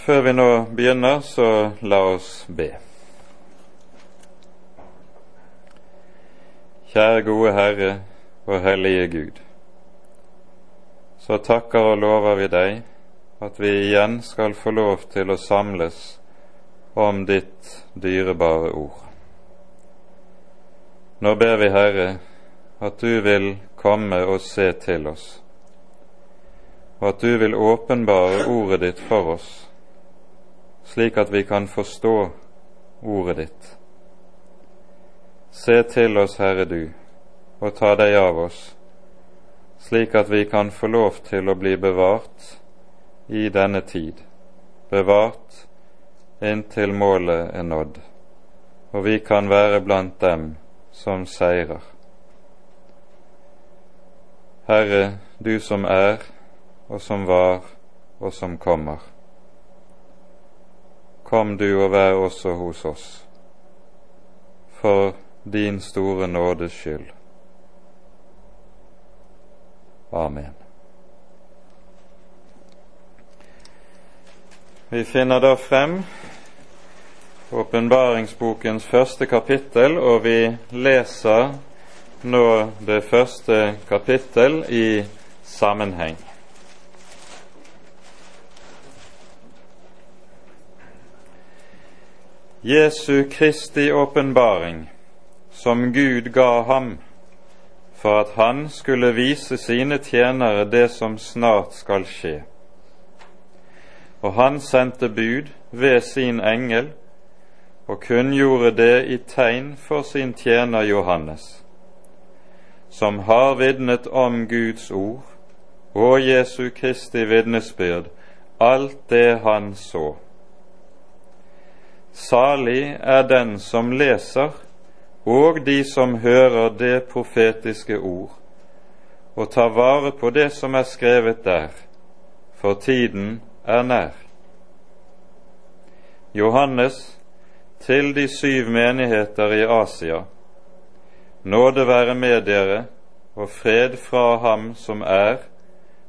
Før vi nå begynner, så la oss be. Kjære gode Herre og Hellige Gud. Så takker og lover vi deg at vi igjen skal få lov til å samles om ditt dyrebare ord. Nå ber vi, Herre, at du vil komme og se til oss, og at du vil åpenbare ordet ditt for oss slik at vi kan forstå ordet ditt. Se til oss, Herre du, og ta deg av oss, slik at vi kan få lov til å bli bevart i denne tid, bevart inntil målet er nådd, og vi kan være blant dem som seirer. Herre, du som er, og som var, og som kommer kom du og vær også hos oss, for din store nådes skyld. Amen. Vi finner da frem åpenbaringsbokens første kapittel, og vi leser nå det første kapittel i sammenheng. Jesu Kristi åpenbaring, som Gud ga ham for at han skulle vise sine tjenere det som snart skal skje. Og han sendte bud ved sin engel og kunngjorde det i tegn for sin tjener Johannes, som har vitnet om Guds ord og Jesu Kristi vitnesbyrd, alt det han så. Salig er den som leser, og de som hører det profetiske ord, og tar vare på det som er skrevet der, for tiden er nær. Johannes til de syv menigheter i Asia. Nåde være med dere, og fred fra ham som er,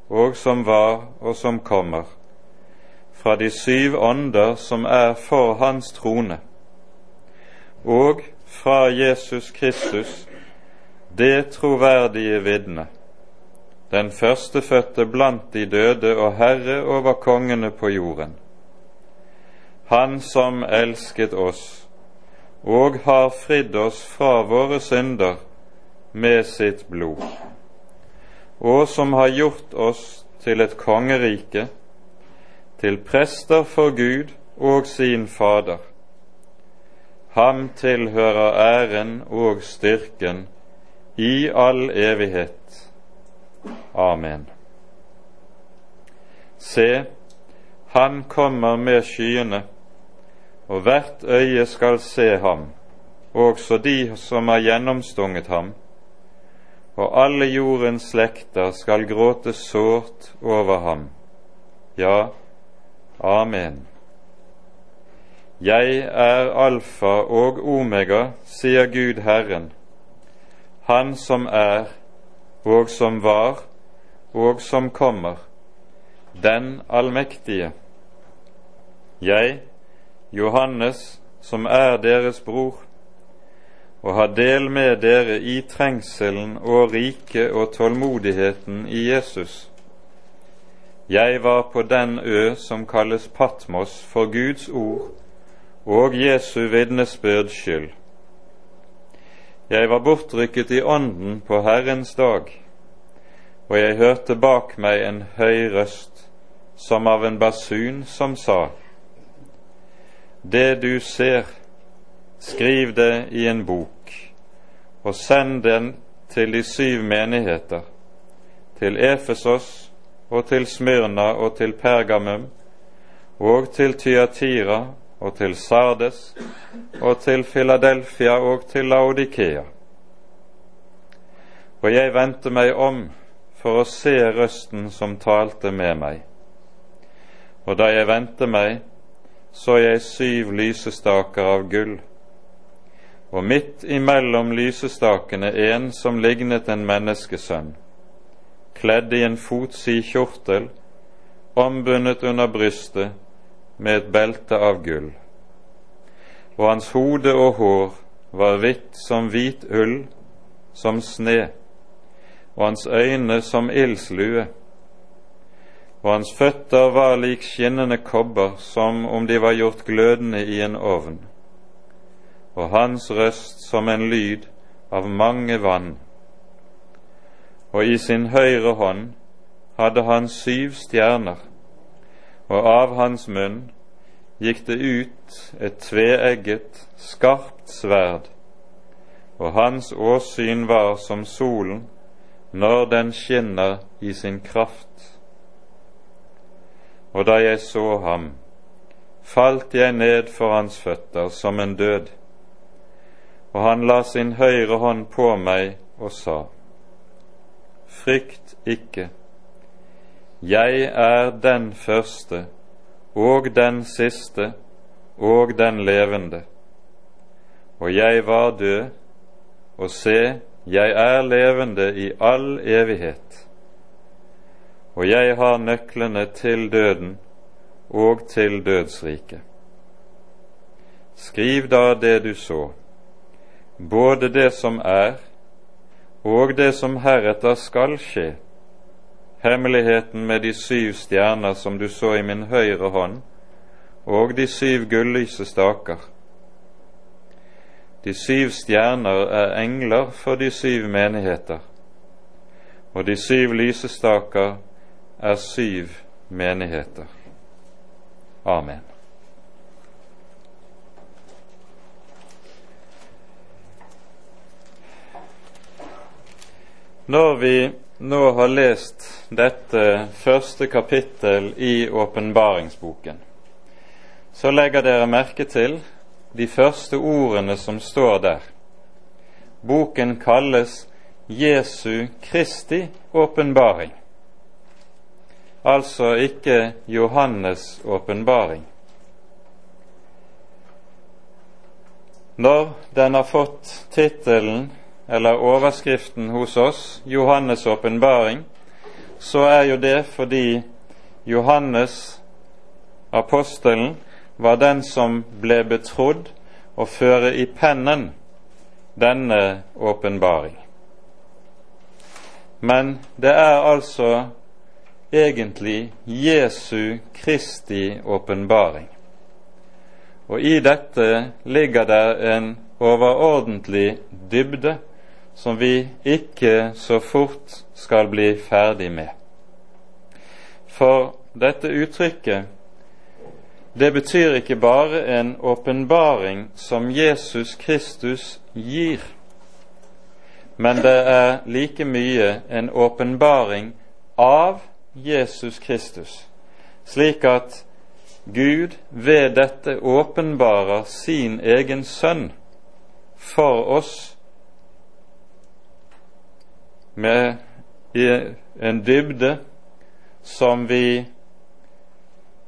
og som var, og som kommer fra de syv ånder som er for hans trone, og fra Jesus Kristus, det troverdige vitne, den førstefødte blant de døde og Herre over kongene på jorden. Han som elsket oss og har fridd oss fra våre synder med sitt blod, og som har gjort oss til et kongerike, til prester for Gud og sin Fader. Ham tilhører æren og styrken i all evighet. Amen. Se, han kommer med skyene, og hvert øye skal se ham, også de som har gjennomstunget ham, og alle jordens slekter skal gråte sårt over ham. Ja, Amen. Jeg er alfa og omega, sier Gud Herren, Han som er og som var og som kommer, den allmektige. Jeg, Johannes, som er deres bror, og har del med dere i trengselen og riket og tålmodigheten i Jesus jeg var på den ø som kalles Patmos for Guds ord og Jesu vitnesbyrds skyld. Jeg var bortrykket i ånden på Herrens dag, og jeg hørte bak meg en høy røst, som av en basun, som sa:" Det du ser, skriv det i en bok, og send den til de syv menigheter, til Efesos, og til Smyrna og til Pergamum og til Tyatira og til Sardes og til Filadelfia og til Laudikea. Og jeg vendte meg om for å se røsten som talte med meg. Og da jeg vendte meg, så jeg syv lysestaker av gull, og midt imellom lysestakene en som lignet en menneskesønn kledd i en fotsid kjortel, ombundet under brystet med et belte av gull, og hans hode og hår var hvitt som hvit ull, som sne, og hans øyne som ildslue, og hans føtter var lik skinnende kobber, som om de var gjort glødende i en ovn, og hans røst som en lyd av mange vann. Og i sin høyre hånd hadde han syv stjerner, og av hans munn gikk det ut et tveegget, skarpt sverd, og hans åsyn var som solen når den skinner i sin kraft. Og da jeg så ham, falt jeg ned for hans føtter som en død, og han la sin høyre hånd på meg og sa, Frykt ikke, jeg er den første og den siste og den levende. Og jeg var død, og se, jeg er levende i all evighet. Og jeg har nøklene til døden og til dødsriket. Skriv da det du så, både det som er, og det som heretter skal skje hemmeligheten med de syv stjerner som du så i min høyre hånd, og de syv gullyse staker. De syv stjerner er engler for de syv menigheter, og de syv lysestaker er syv menigheter. Amen. Når vi nå har lest dette første kapittel i åpenbaringsboken, så legger dere merke til de første ordene som står der. Boken kalles Jesu Kristi åpenbaring, altså ikke Johannes' åpenbaring. Når den har fått tittelen eller overskriften hos oss, Johannes' åpenbaring, så er jo det fordi Johannes, apostelen, var den som ble betrodd å føre i pennen denne åpenbaring. Men det er altså egentlig Jesu Kristi åpenbaring. Og i dette ligger det en overordentlig dybde som vi ikke så fort skal bli ferdig med. For dette uttrykket det betyr ikke bare en åpenbaring som Jesus Kristus gir, men det er like mye en åpenbaring av Jesus Kristus, slik at Gud ved dette åpenbarer sin egen sønn for oss med en dybde som vi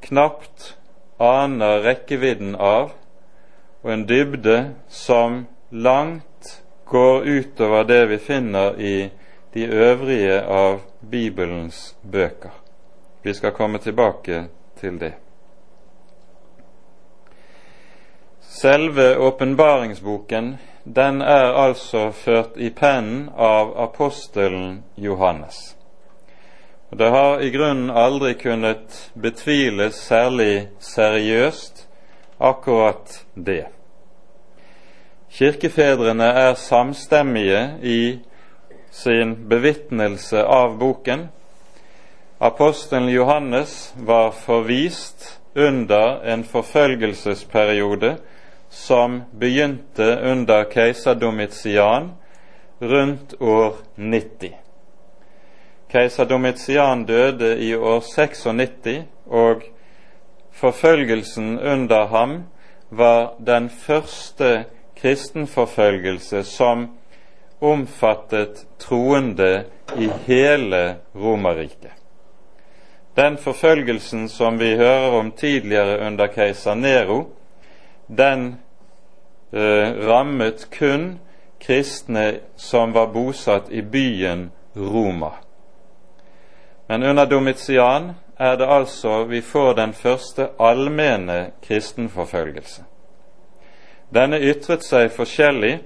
knapt aner rekkevidden av, og en dybde som langt går utover det vi finner i de øvrige av Bibelens bøker. Vi skal komme tilbake til det. Selve åpenbaringsboken den er altså ført i pennen av apostelen Johannes. Og Det har i grunnen aldri kunnet betviles særlig seriøst akkurat det. Kirkefedrene er samstemmige i sin bevitnelse av boken. Apostelen Johannes var forvist under en forfølgelsesperiode som begynte under keiser Domitian rundt år 90. Keiser Domitian døde i år 96, og forfølgelsen under ham var den første kristenforfølgelse som omfattet troende i hele Romerriket. Den forfølgelsen som vi hører om tidligere under keiser Nero, den rammet kun kristne som var bosatt i byen Roma. Men under Domitian er det altså vi får den første allmenne kristenforfølgelse. Denne ytret seg forskjellig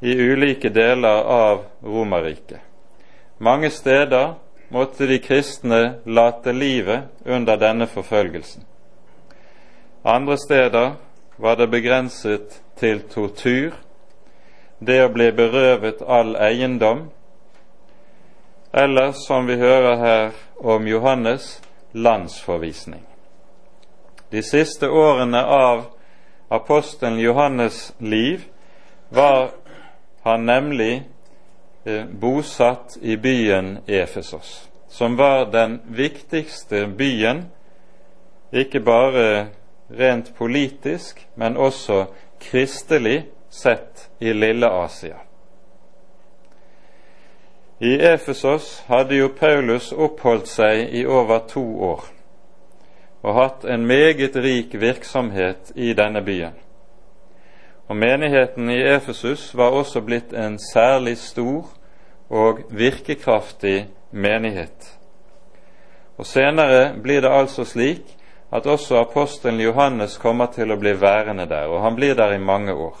i ulike deler av Romerriket. Mange steder måtte de kristne late livet under denne forfølgelsen. Andre steder var det begrenset til tortur, det å bli berøvet all eiendom, eller som vi hører her om Johannes, landsforvisning. De siste årene av apostelen Johannes' liv var han nemlig eh, bosatt i byen Efesos, som var den viktigste byen, ikke bare rent politisk, men også kristelig sett i Lille Asia. I Efesos hadde jo Paulus oppholdt seg i over to år og hatt en meget rik virksomhet i denne byen. Og Menigheten i Efesus var også blitt en særlig stor og virkekraftig menighet. Og Senere blir det altså slik at også apostelen Johannes kommer til å bli værende der, og han blir der i mange år.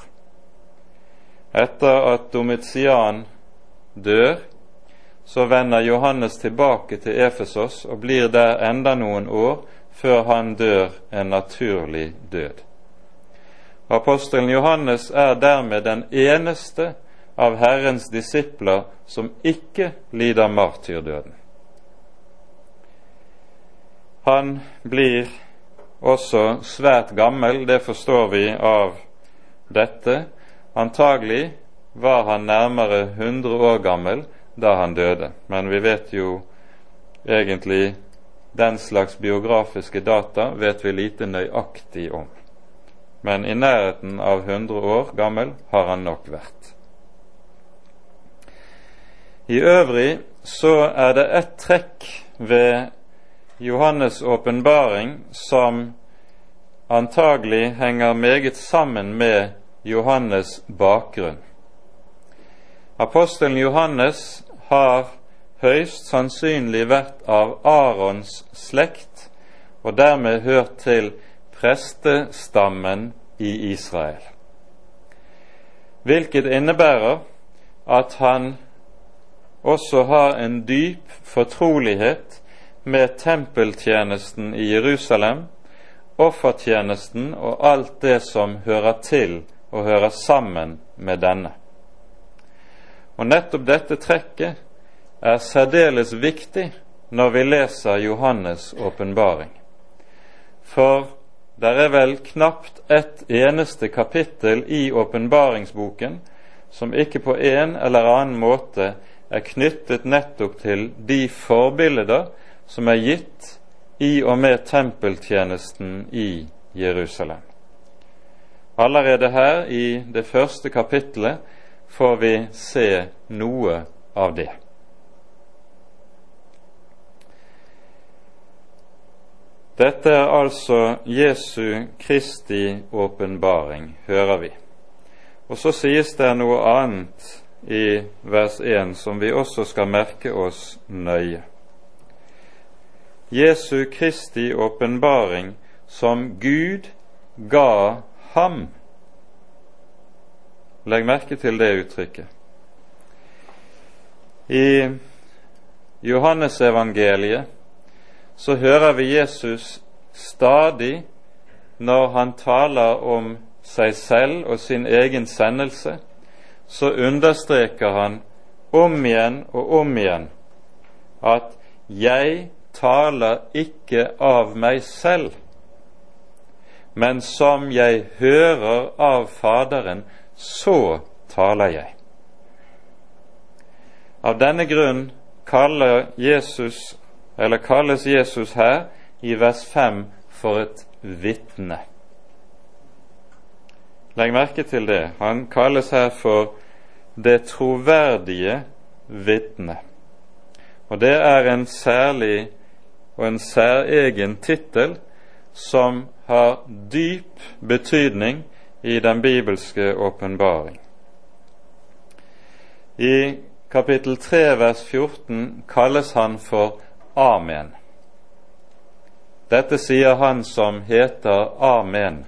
Etter at Domitian dør, så vender Johannes tilbake til Efesos og blir der enda noen år før han dør en naturlig død. Apostelen Johannes er dermed den eneste av Herrens disipler som ikke lider martyrdøden. Han blir også svært gammel, det forstår vi av dette. Antagelig var han nærmere 100 år gammel da han døde, men vi vet jo egentlig den slags biografiske data vet vi lite nøyaktig om. Men i nærheten av 100 år gammel har han nok vært. I øvrig så er det ett trekk ved Johannes' åpenbaring som antagelig henger meget sammen med Johannes' bakgrunn. Apostelen Johannes har høyst sannsynlig vært av Arons slekt og dermed hørt til prestestammen i Israel. Hvilket innebærer at han også har en dyp fortrolighet med tempeltjenesten i Jerusalem, offertjenesten og alt det som hører til og hører sammen med denne. Og nettopp dette trekket er særdeles viktig når vi leser Johannes' åpenbaring. For det er vel knapt et eneste kapittel i åpenbaringsboken som ikke på en eller annen måte er knyttet nettopp til de forbilder som er gitt i og med tempeltjenesten i Jerusalem. Allerede her i det første kapittelet får vi se noe av det. Dette er altså Jesu Kristi åpenbaring, hører vi. Og så sies det noe annet i vers 1 som vi også skal merke oss nøye. Jesu Kristi åpenbaring som Gud ga ham. Legg merke til det uttrykket. I Johannesevangeliet så hører vi Jesus stadig når han taler om seg selv og sin egen sendelse, så understreker han om igjen og om igjen at 'jeg taler ikke av meg selv', men som jeg hører av Faderen, så taler jeg. Av denne grunn kaller Jesus eller kalles Jesus her i vers 5 for et vitne. Legg merke til det. Han kalles her for det troverdige vitne. Og det er en særlig og en særegen tittel som har dyp betydning i den bibelske åpenbaring. I kapittel 3 vers 14 kalles han for Amen. Dette sier han som heter Amen.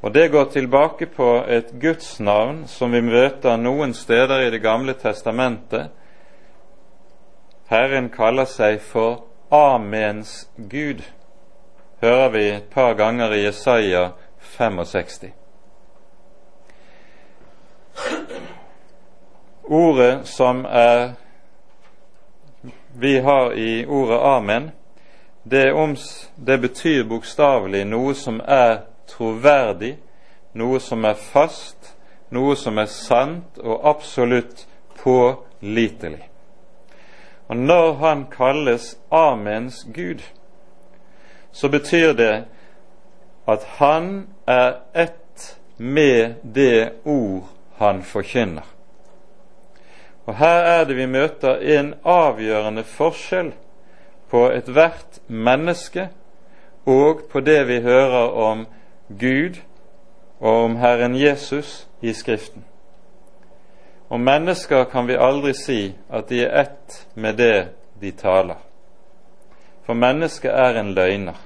Og Det går tilbake på et gudsnavn som vi møter noen steder i Det gamle testamentet. Herren kaller seg for Amens Gud, hører vi et par ganger i Jesaja 65. Ordet som er vi har i ordet amen, det, oms, det betyr bokstavelig noe som er troverdig, noe som er fast, noe som er sant og absolutt pålitelig. Og når han kalles Amens Gud, så betyr det at han er ett med det ord han forkynner. Og Her er det vi møter en avgjørende forskjell på ethvert menneske og på det vi hører om Gud og om Herren Jesus i Skriften. Om mennesker kan vi aldri si at de er ett med det de taler. For mennesket er en løgner.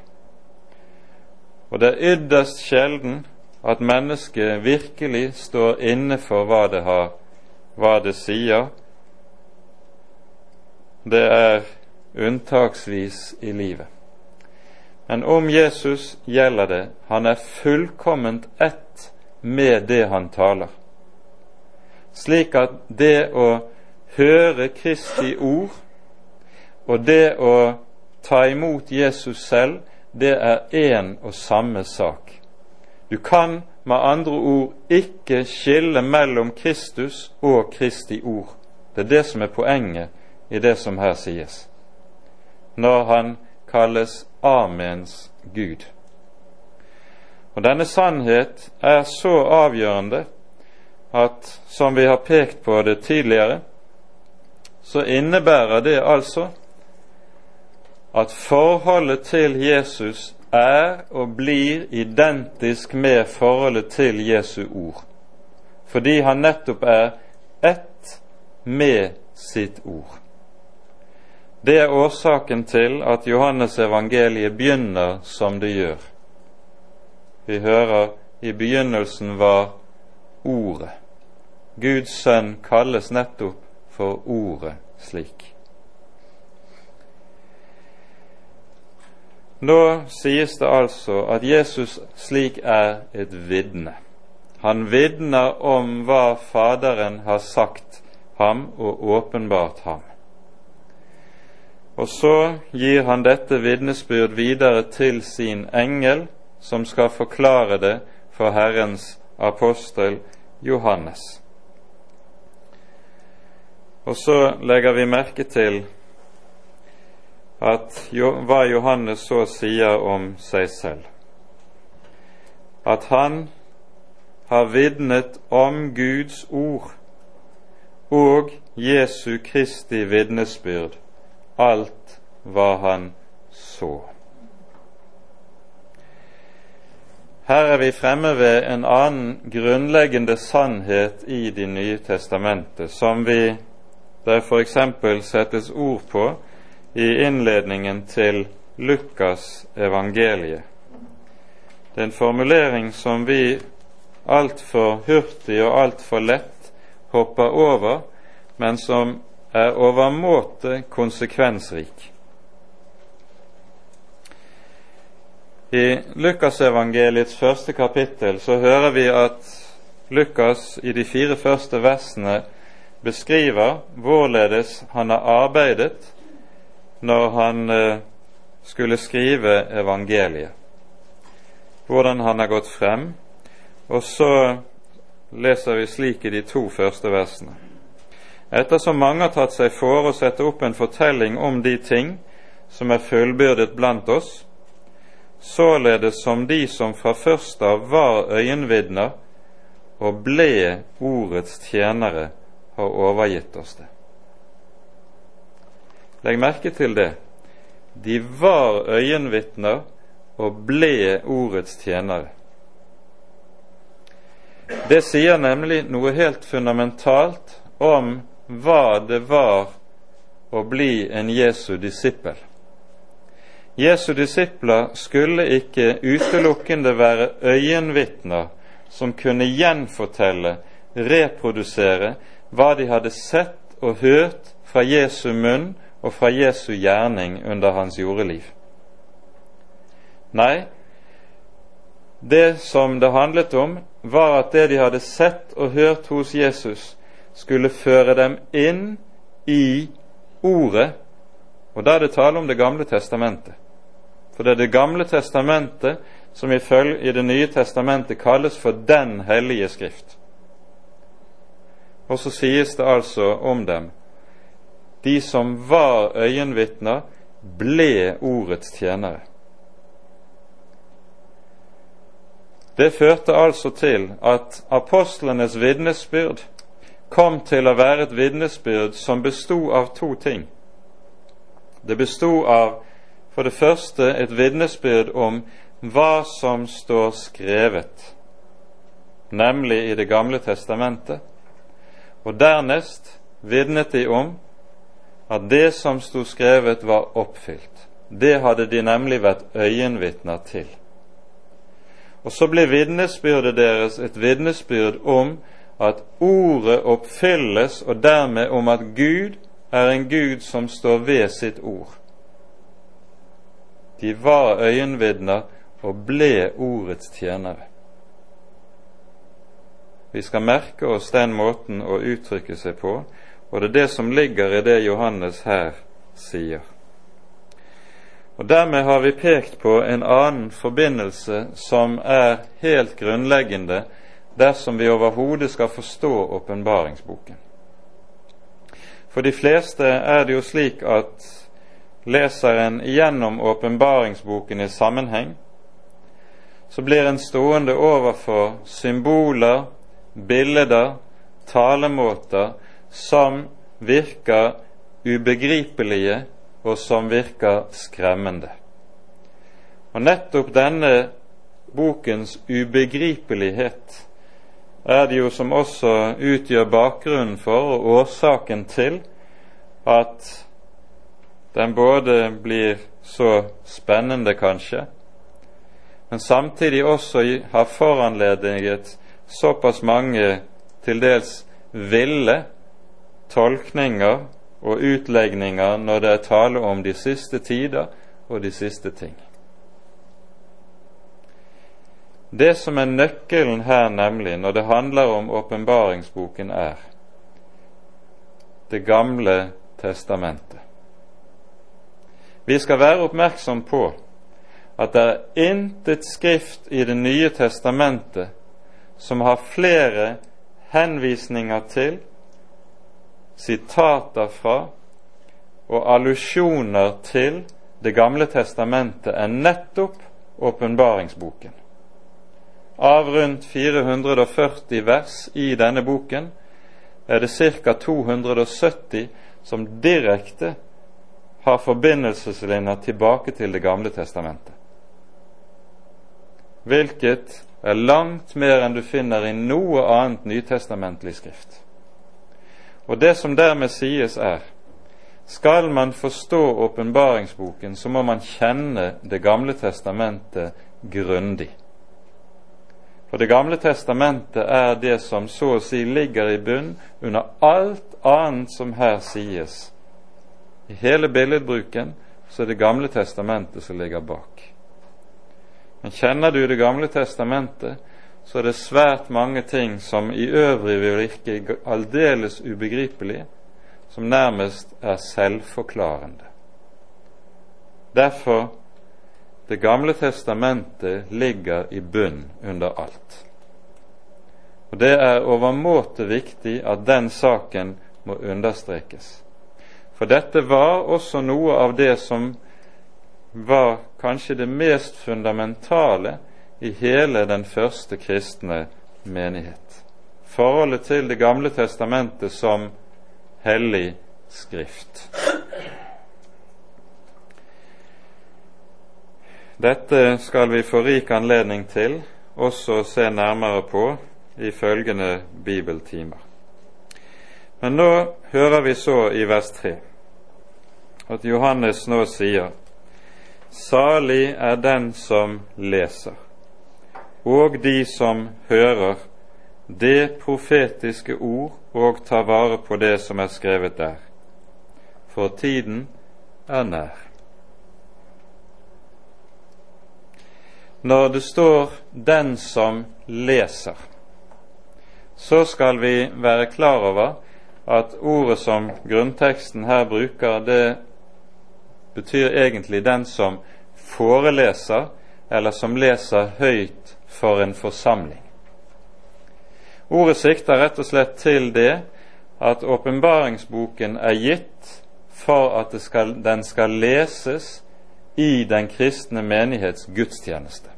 Og det er ytterst sjelden at mennesket virkelig står inne for hva det, har, hva det sier. Det er unntaksvis i livet. Men om Jesus gjelder det han er fullkomment ett med det han taler. Slik at det å høre Kristi ord og det å ta imot Jesus selv, det er én og samme sak. Du kan med andre ord ikke skille mellom Kristus og Kristi ord. Det er det som er poenget i det som her sies. Når han kalles Amens Gud. Og Denne sannhet er så avgjørende at, som vi har pekt på det tidligere, så innebærer det altså at forholdet til Jesus er og blir identisk med forholdet til Jesu ord, fordi han nettopp er ett med sitt ord. Det er årsaken til at Johannes evangeliet begynner som det gjør. Vi hører i begynnelsen var Ordet. Guds sønn kalles nettopp for Ordet slik. Nå sies det altså at Jesus slik er et vitne. Han vitner om hva Faderen har sagt ham og åpenbart ham. Og så gir han dette vitnesbyrd videre til sin engel, som skal forklare det for Herrens apostel Johannes. Og så legger vi merke til at hva Johannes så sier om seg selv. At han har vitnet om Guds ord og Jesu Kristi vitnesbyrd alt hva han så. Her er vi fremme ved en annen grunnleggende sannhet i Det nye testamentet, som vi der f.eks. settes ord på i innledningen til Lukas evangeliet. Det er en formulering som vi altfor hurtig og altfor lett hopper over, men som er overmåte konsekvensrik. I Lukasevangeliets første kapittel så hører vi at Lukas i de fire første versene beskriver hvorledes han har arbeidet når han eh, skulle skrive evangeliet. Hvordan han har gått frem. Og så leser vi slik i de to første versene. Ettersom mange har tatt seg for å sette opp en fortelling om de ting som er fullbyrdet blant oss, således som de som fra først av var øyenvitner og ble ordets tjenere, har overgitt oss det. Legg merke til det. De var øyenvitner og ble ordets tjenere. Det sier nemlig noe helt fundamentalt om hva det var å bli en Jesu disippel. Jesu disipler skulle ikke utelukkende være øyenvitner som kunne gjenfortelle, reprodusere, hva de hadde sett og hørt fra Jesu munn og fra Jesu gjerning under hans jordeliv. Nei, det som det handlet om, var at det de hadde sett og hørt hos Jesus, skulle føre dem inn i Ordet, og da er det tale om Det gamle testamentet. For det er Det gamle testamentet som i Det nye testamentet kalles for Den hellige skrift. Og så sies det altså om dem de som var øyenvitner, ble ordets tjenere. Det førte altså til at apostlenes vitnesbyrd kom til å være et vitnesbyrd som bestod av to ting. Det bestod av for det første et vitnesbyrd om hva som står skrevet, nemlig i Det gamle testamentet, og dernest vitnet de om at det som sto skrevet, var oppfylt. Det hadde de nemlig vært øyenvitner til. Og så blir vitnesbyrdet deres et vitnesbyrd om at ordet oppfylles, og dermed om at Gud er en Gud som står ved sitt ord. De var øyenvitner og ble ordets tjenere. Vi skal merke oss den måten å uttrykke seg på, og det er det som ligger i det Johannes her sier. Og Dermed har vi pekt på en annen forbindelse som er helt grunnleggende dersom vi overhodet skal forstå åpenbaringsboken. For de fleste er det jo slik at leser en gjennom åpenbaringsboken i sammenheng, så blir en stående overfor symboler, bilder, talemåter som virker ubegripelige, og som virker skremmende. Og nettopp denne bokens ubegripelighet er det jo som også utgjør bakgrunnen for og årsaken til at den både blir så spennende, kanskje, men samtidig også har foranlediget såpass mange til dels ville tolkninger og utlegninger når det er tale om de siste tider og de siste ting. Det som er nøkkelen her, nemlig, når det handler om åpenbaringsboken, er Det gamle testamentet. Vi skal være oppmerksom på at det er intet skrift i Det nye testamentet som har flere henvisninger til, sitater fra og allusjoner til Det gamle testamentet enn nettopp åpenbaringsboken. Av rundt 440 vers i denne boken er det ca. 270 som direkte har forbindelseslinjer tilbake til Det gamle testamentet. Hvilket er langt mer enn du finner i noe annet nytestamentlig skrift. Og det som dermed sies, er skal man forstå åpenbaringsboken, så må man kjenne Det gamle testamentet grundig. For Det gamle testamentet er det som så å si ligger i bunn under alt annet som her sies i hele billedbruken så er Det gamle testamentet som ligger bak. Men kjenner du Det gamle testamentet, så er det svært mange ting som i øvrig vil virke aldeles ubegripelige, som nærmest er selvforklarende. Derfor Det gamle testamentet ligger i bunn under alt. Og Det er overmåte viktig at den saken må understrekes. For dette var også noe av det som var kanskje det mest fundamentale i hele den første kristne menighet. Forholdet til Det gamle testamentet som hellig skrift. Dette skal vi få rik anledning til også å se nærmere på i følgende bibeltimer. Men nå hører vi så i vers 3 at Johannes nå sier Salig er den som leser, og de som hører det profetiske ord og tar vare på det som er skrevet der, for tiden er nær. Når det står 'den som leser', så skal vi være klar over at ordet som grunnteksten her bruker, det betyr egentlig den som foreleser, eller som leser høyt for en forsamling. Ordet sikter rett og slett til det at åpenbaringsboken er gitt for at skal, den skal leses i den kristne menighets gudstjeneste.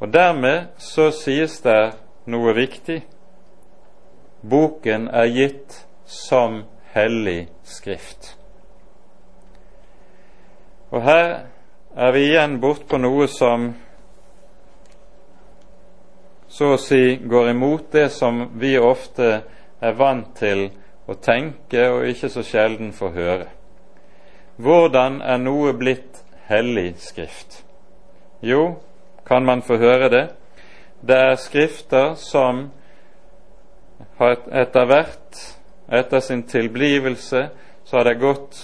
Og Dermed så sies det noe viktig. Boken er gitt som hellig skrift. Og her er vi igjen bortpå noe som så å si går imot det som vi ofte er vant til å tenke og ikke så sjelden få høre. Hvordan er noe blitt hellig skrift? Jo, kan man få høre det? Det er skrifter som etter hvert, etter sin tilblivelse, så har det gått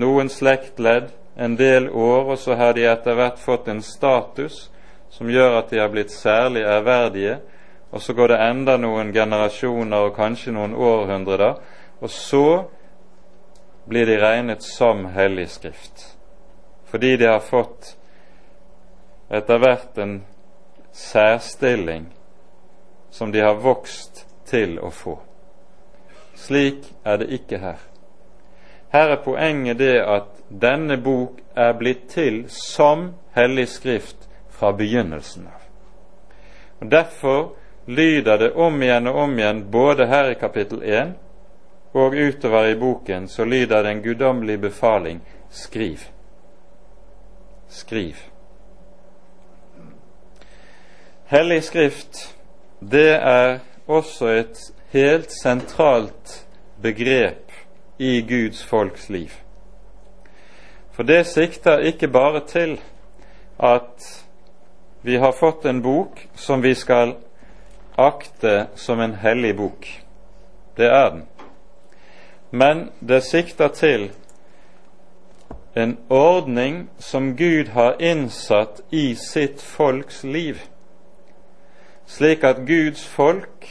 noen slektledd, en del år, og så har de etter hvert fått en status som gjør at de har blitt særlig ærverdige, og så går det enda noen generasjoner og kanskje noen århundrer, og så blir de regnet som hellig skrift, fordi de har fått etter hvert en særstilling som de har vokst til å få. Slik er det ikke her. Her er poenget det at denne bok er blitt til som hellig skrift fra begynnelsen av. Og Derfor lyder det om igjen og om igjen, både her i kapittel 1 og utover i boken, så lyder det en guddommelig befaling skriv. Skriv. Hellig Skrift, det er også et helt sentralt begrep i Guds folks liv. For det sikter ikke bare til at vi har fått en bok som vi skal akte som en hellig bok. Det er den. Men det sikter til en ordning som Gud har innsatt i sitt folks liv, slik at Guds folk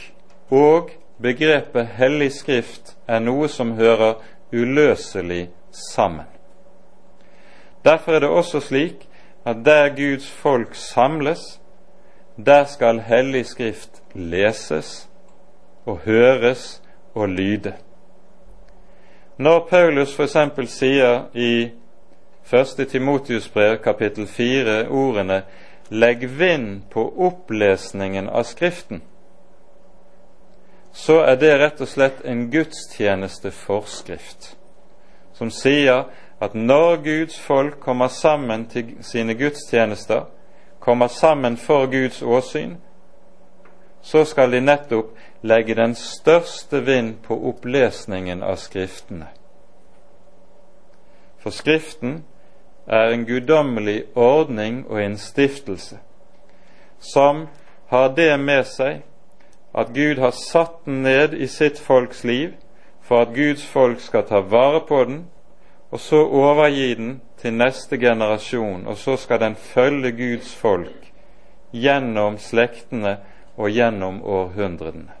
og begrepet Hellig Skrift er noe som hører uløselig sammen. Derfor er det også slik at der Guds folk samles, der skal Hellig Skrift leses og høres og lyde. Når Paulus f.eks. sier i 1. Timotius brev kapittel 4 ordene 'legg vind på opplesningen av Skriften', så er det rett og slett en gudstjenesteforskrift som sier at når Guds folk kommer sammen til sine gudstjenester, kommer sammen for Guds åsyn, så skal de nettopp legge den største vind på opplesningen av Skriftene. For Skriften er en guddommelig ordning og en stiftelse som har det med seg at Gud har satt den ned i sitt folks liv for at Guds folk skal ta vare på den, og så overgi den til neste generasjon, og så skal den følge Guds folk gjennom slektene og gjennom århundrene.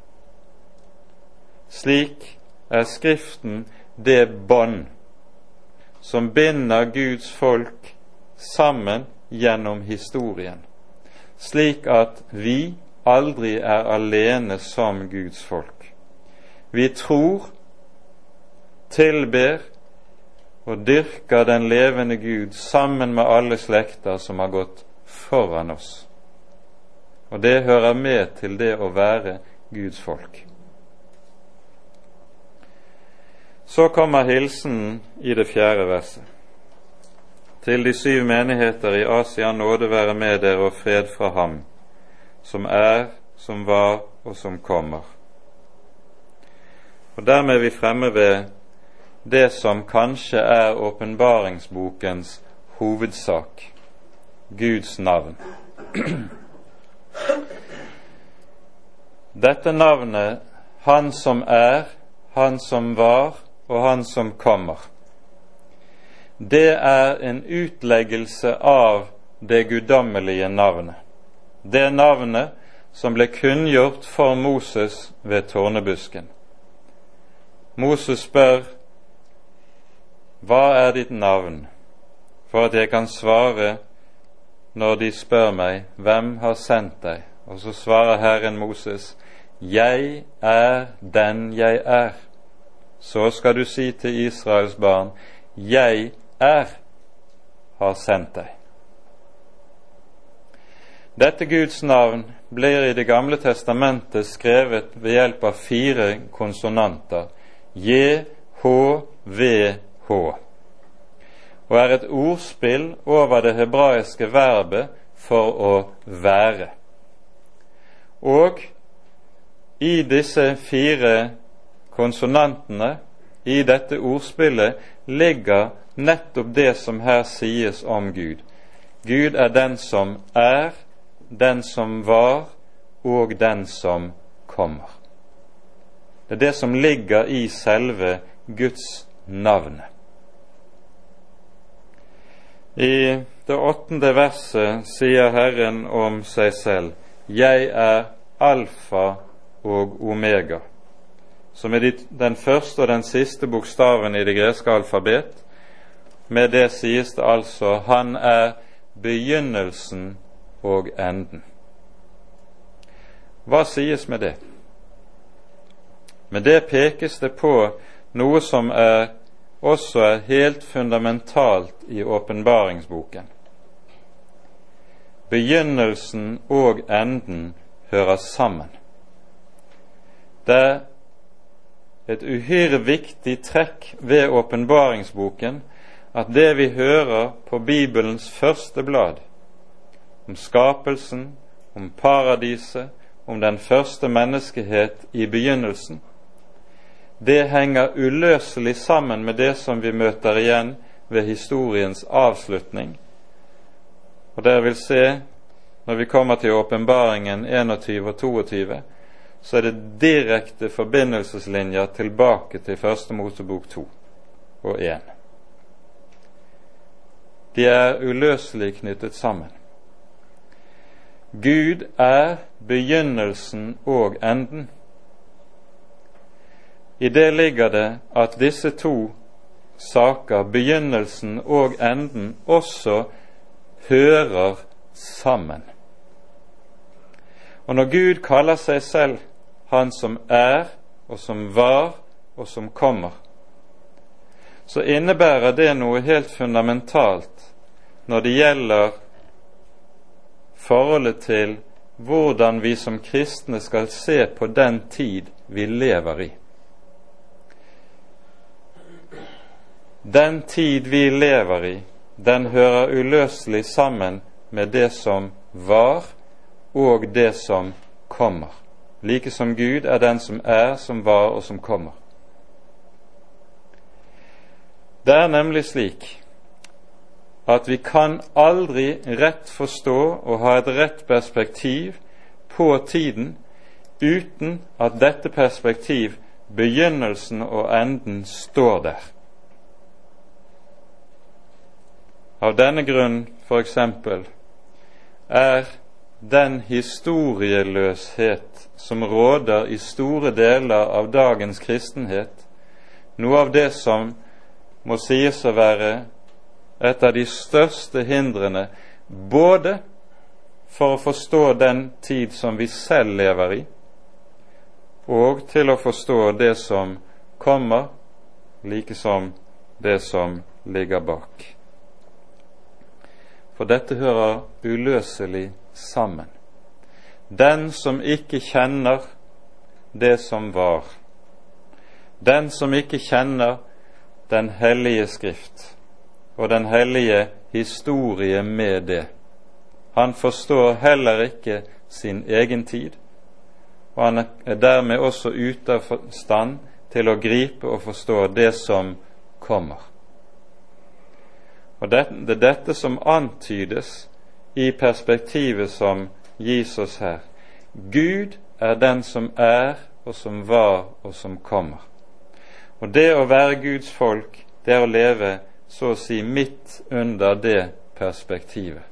Slik er Skriften det bånd som binder Guds folk sammen gjennom historien, slik at vi aldri er alene som Guds folk. Vi tror, tilber og dyrker den levende Gud sammen med alle slekter som har gått foran oss. Og det hører med til det å være Guds folk. Så kommer hilsenen i det fjerde verset. Til de syv menigheter i Asia nåde være med dere og fred fra ham som er, som var og som kommer. Og Dermed er vi fremme ved det som kanskje er åpenbaringsbokens hovedsak Guds navn. Dette navnet, Han som er, Han som var og Han som kommer, det er en utleggelse av det guddommelige navnet. Det navnet som ble kunngjort for Moses ved tårnebusken. Moses spør, Hva er ditt navn? for at jeg kan svare når de spør meg, Hvem har sendt deg? Og så svarer Herren Moses, Jeg er den jeg er. Så skal du si til Israels barn, Jeg er har sendt deg. Dette Guds navn blir i Det gamle testamentet skrevet ved hjelp av fire konsonanter, J, H, V, H, og er et ordspill over det hebraiske verbet for å være. Og i disse fire konsonantene, i dette ordspillet, ligger nettopp det som her sies om Gud. Gud er den som er, den som var og den som kommer. Det er det som ligger i selve Guds navn. I det åttende verset sier Herren om seg selv, Jeg er alfa og omega, som er den første og den siste bokstaven i det greske alfabet. Med det sies det altså Han er begynnelsen og enden. Hva sies med det? Med det pekes det på noe som er, også er helt fundamentalt i åpenbaringsboken. Begynnelsen og enden hører sammen. Det er et uhyre viktig trekk ved åpenbaringsboken at det vi hører på Bibelens første blad, om skapelsen, om paradiset, om den første menneskehet i begynnelsen, det henger uløselig sammen med det som vi møter igjen ved historiens avslutning. Og dere vil se, når vi kommer til åpenbaringen 21 og 22, så er det direkte forbindelseslinjer tilbake til Første Mosebok 2 og 1. De er uløselig knyttet sammen. Gud er begynnelsen og enden. I det ligger det at disse to saker, begynnelsen og enden, også hører sammen. Og når Gud kaller seg selv Han som er, og som var, og som kommer, så innebærer det noe helt fundamentalt når det gjelder forholdet til hvordan vi som kristne skal se på den tid vi lever i. Den tid vi lever i, den hører uløselig sammen med det som var, og det som kommer. Like som Gud er den som er, som var og som kommer. Det er nemlig slik at vi kan aldri rett forstå og ha et rett perspektiv på tiden uten at dette perspektiv, begynnelsen og enden, står der. Av denne grunn, f.eks., er den historieløshet som råder i store deler av dagens kristenhet, noe av det som må sies å være et av de største hindrene både for å forstå den tid som vi selv lever i, og til å forstå det som kommer, like som det som ligger bak. For dette hører uløselig sammen. Den som ikke kjenner det som var, den som ikke kjenner Den hellige Skrift, og den hellige historie med det. Han forstår heller ikke sin egen tid, og han er dermed også ute av stand til å gripe og forstå det som kommer. Og det, det er dette som antydes i perspektivet som gis oss her. Gud er den som er, og som var, og som kommer. Og det å være Guds folk, det er å leve så å si midt under det perspektivet.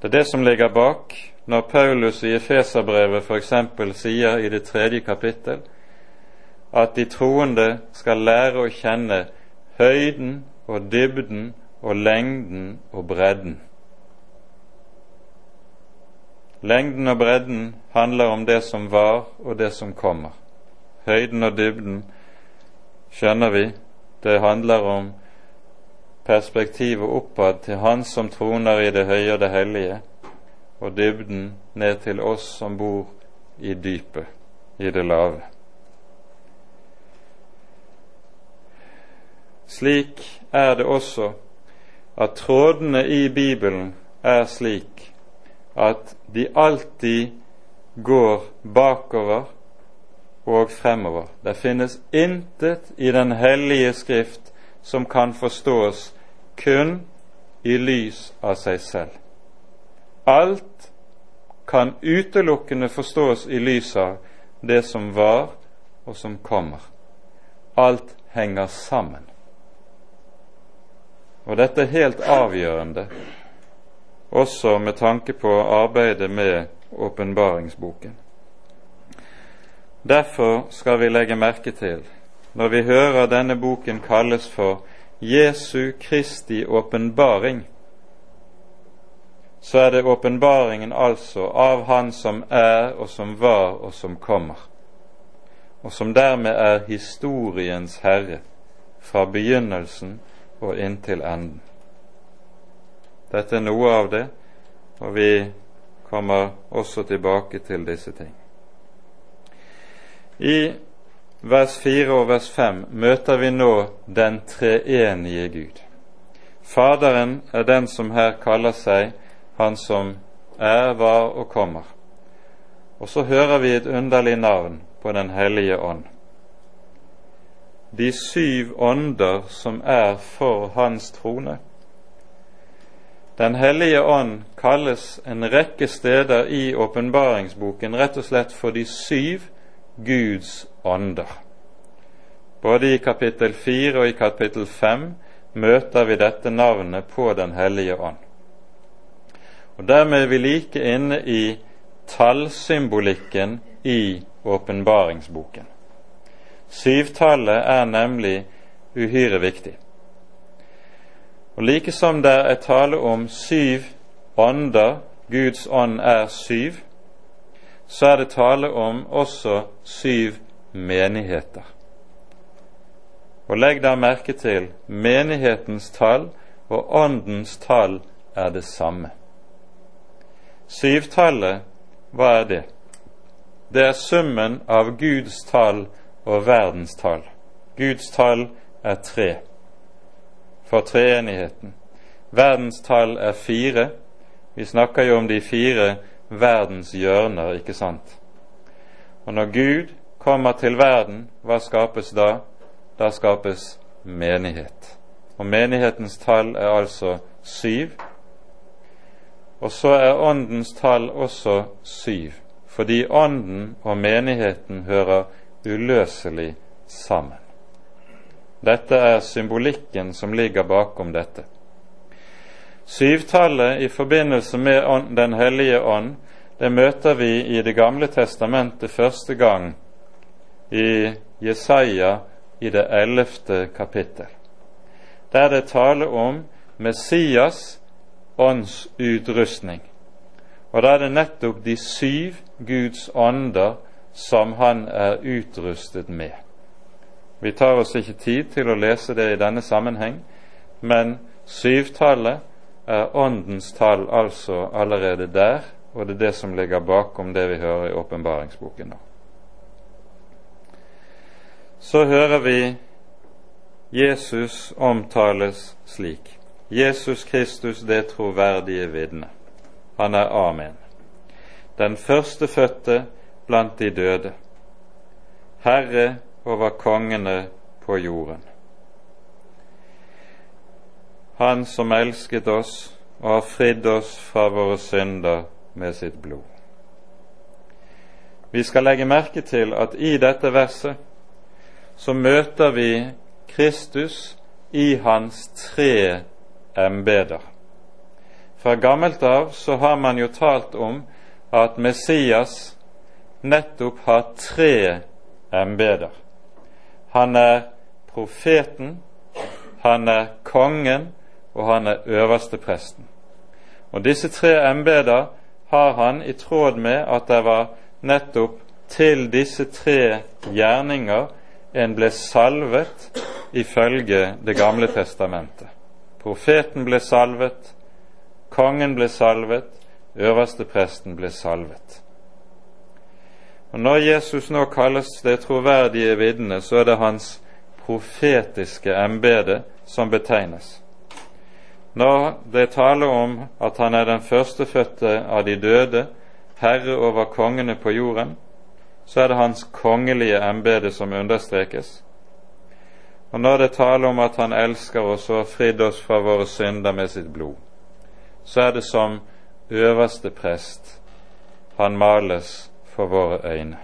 Det er det som ligger bak når Paulus i Efeserbrevet f.eks. sier i det tredje kapittel at de troende skal lære å kjenne høyden og dybden og lengden og bredden. Lengden og bredden handler om det som var og det som kommer. Høyden og dybden skjønner vi, det handler om perspektivet oppad til Han som troner i det høye og det hellige, og dybden ned til oss som bor i dypet, i det lave. Slik er det også at trådene i Bibelen er slik at de alltid går bakover og fremover. Det finnes intet i Den hellige Skrift som kan forstås kun i lys av seg selv. Alt kan utelukkende forstås i lys av det som var og som kommer. Alt henger sammen. Og dette er helt avgjørende, også med tanke på arbeidet med åpenbaringsboken. Derfor skal vi legge merke til, når vi hører denne boken kalles for Jesu Kristi åpenbaring, så er det åpenbaringen altså av Han som er og som var og som kommer, og som dermed er historiens herre fra begynnelsen og inntil enden. Dette er noe av det, og vi kommer også tilbake til disse ting. I vers 4 og vers 5 møter vi nå den treenige Gud. Faderen er den som her kaller seg Han som er, var og kommer. Og så hører vi et underlig navn på Den hellige ånd de syv ånder som er for Hans trone. Den hellige ånd kalles en rekke steder i åpenbaringsboken rett og slett for de syv Guds ånder. Både i kapittel fire og i kapittel fem møter vi dette navnet på Den hellige ånd. Og Dermed er vi like inne i tallsymbolikken i åpenbaringsboken. Syvtallet er nemlig uhyre viktig. Og like som det er tale om syv ånder, Guds ånd er syv, så er det tale om også syv menigheter. Og legg da merke til menighetens tall og åndens tall er det samme. Syvtallet, hva er det? Det er summen av Guds tall og verdens tall. Guds tall er tre for treenigheten. Verdens tall er fire. Vi snakker jo om de fire verdens hjørner, ikke sant? Og når Gud kommer til verden, hva skapes da? Da skapes menighet. Og menighetens tall er altså syv. Og så er Åndens tall også syv, fordi Ånden og menigheten hører uløselig sammen. Dette er symbolikken som ligger bakom dette. Syvtallet i forbindelse med Den hellige ånd, det møter vi i Det gamle testamentet første gang i Jesaja i det ellevte kapittel. Der det taler om Messias åndsutrustning. Og da er det nettopp de syv Guds ånder som han er utrustet med. Vi tar oss ikke tid til å lese det i denne sammenheng, men syvtallet er åndens tall altså allerede der, og det er det som ligger bakom det vi hører i åpenbaringsboken nå. Så hører vi Jesus omtales slik. Jesus Kristus, det troverdige vidne. Han er Amen. Den førstefødte blant de døde, Herre over kongene på jorden. Han som elsket oss og har fridd oss fra våre synder med sitt blod. Vi skal legge merke til at i dette verset så møter vi Kristus i hans tre embeder. Fra gammelt av så har man jo talt om at Messias nettopp har tre embeder. Han er profeten, han er kongen, og han er øverstepresten. Og disse tre embeder har han i tråd med at det var nettopp til disse tre gjerninger en ble salvet ifølge Det gamle testamentet. Profeten ble salvet, kongen ble salvet, øverstepresten ble salvet. Og Når Jesus nå kalles det troverdige vitne, så er det hans profetiske embete som betegnes. Når det taler om at han er den førstefødte av de døde, herre over kongene på jorden, så er det hans kongelige embete som understrekes. Og når det taler om at han elsker oss og har fridd oss fra våre synder med sitt blod, så er det som øverste prest han males for våre øyne.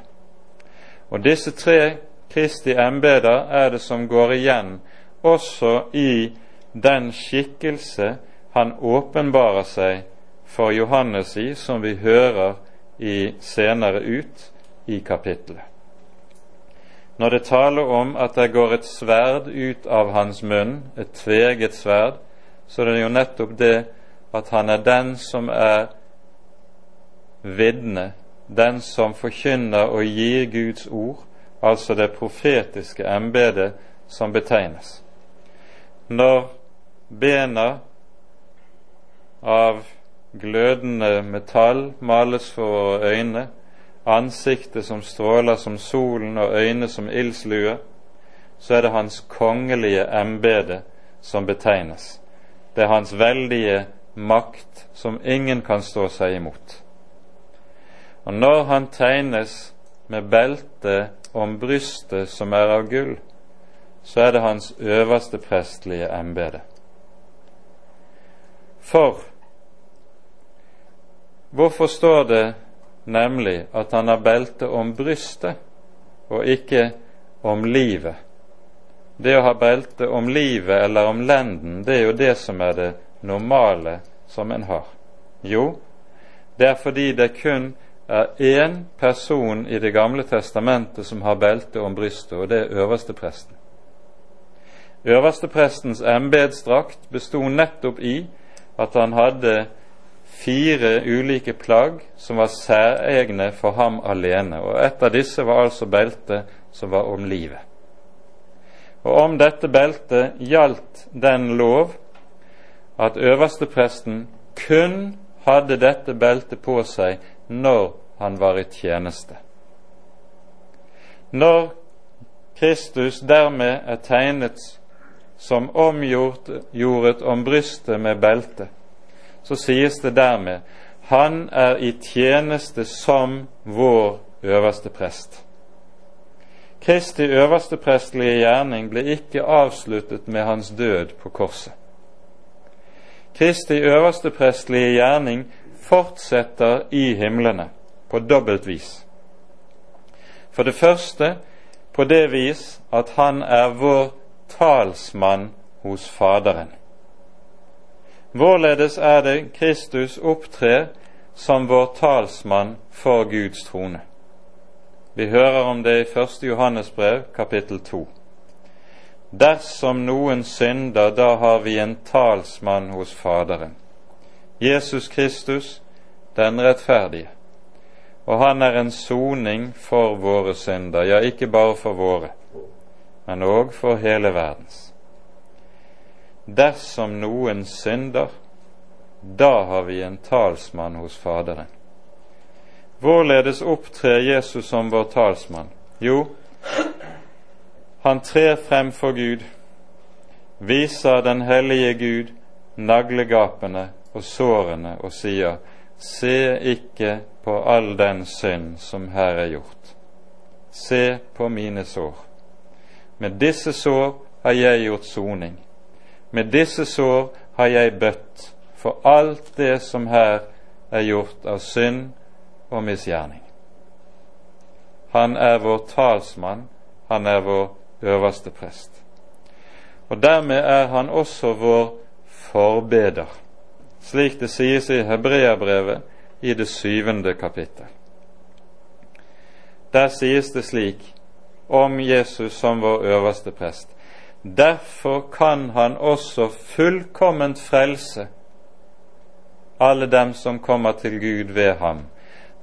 Og disse tre Kristi embeder er det som går igjen også i den skikkelse han åpenbarer seg for Johannes i, som vi hører i senere ut i kapittelet. Når det taler om at det går et sverd ut av hans munn, et tveget sverd, så er det jo nettopp det at han er den som er vitne, den som forkynner og gir Guds ord, altså det profetiske embetet som betegnes. Når bena av glødende metall males for våre øyne, ansiktet som stråler som solen og øyne som ildslue, så er det hans kongelige embete som betegnes. Det er hans veldige makt som ingen kan stå seg imot. Og når han tegnes med belte om brystet som er av gull, så er det hans øverste prestlige embete. For hvorfor står det nemlig at han har belte om brystet og ikke om livet? Det å ha belte om livet eller om lenden, det er jo det som er det normale som en har. Jo, det er fordi det kun er én person i Det gamle testamentet som har belte om brystet, og det er øverstepresten. Øversteprestens embetsdrakt bestod nettopp i at han hadde fire ulike plagg som var særegne for ham alene, og et av disse var altså beltet som var om livet. Og om dette beltet gjaldt den lov at øverstepresten kun hadde dette beltet på seg når han var i tjeneste. Når Kristus dermed er tegnet som omgjort om brystet med belte, så sies det dermed han er i tjeneste som vår øverste prest. Kristi øverste prestlige gjerning ble ikke avsluttet med hans død på korset. Kristi øverste prestlige gjerning fortsetter i himlene på dobbelt vis. For det første på det vis at han er vår talsmann hos Faderen. Hvorledes er det Kristus opptrer som vår talsmann for Guds trone? Vi hører om det i 1. Johannes brev, kapittel 2. Dersom noen synder, da har vi en talsmann hos Faderen, Jesus Kristus, den rettferdige. Og han er en soning for våre synder, ja, ikke bare for våre, men òg for hele verdens. Dersom noen synder, da har vi en talsmann hos Faderen. Hvorledes opptrer Jesus som vår talsmann? Jo, han trer frem for Gud, viser den hellige Gud naglegapene og sårene og sier:" Se ikke på all den synd som her er gjort. Se på mine sår. Med disse sår har jeg gjort soning. Med disse sår har jeg bøtt for alt det som her er gjort av synd og misgjerning. Han er vår talsmann, han er vår øverste prest. Og dermed er han også vår forbeder, slik det sies i Hebreabrevet i det syvende kapittel. Der sies det slik om Jesus som vår øverste prest. Derfor kan han også fullkomment frelse alle dem som kommer til Gud ved ham,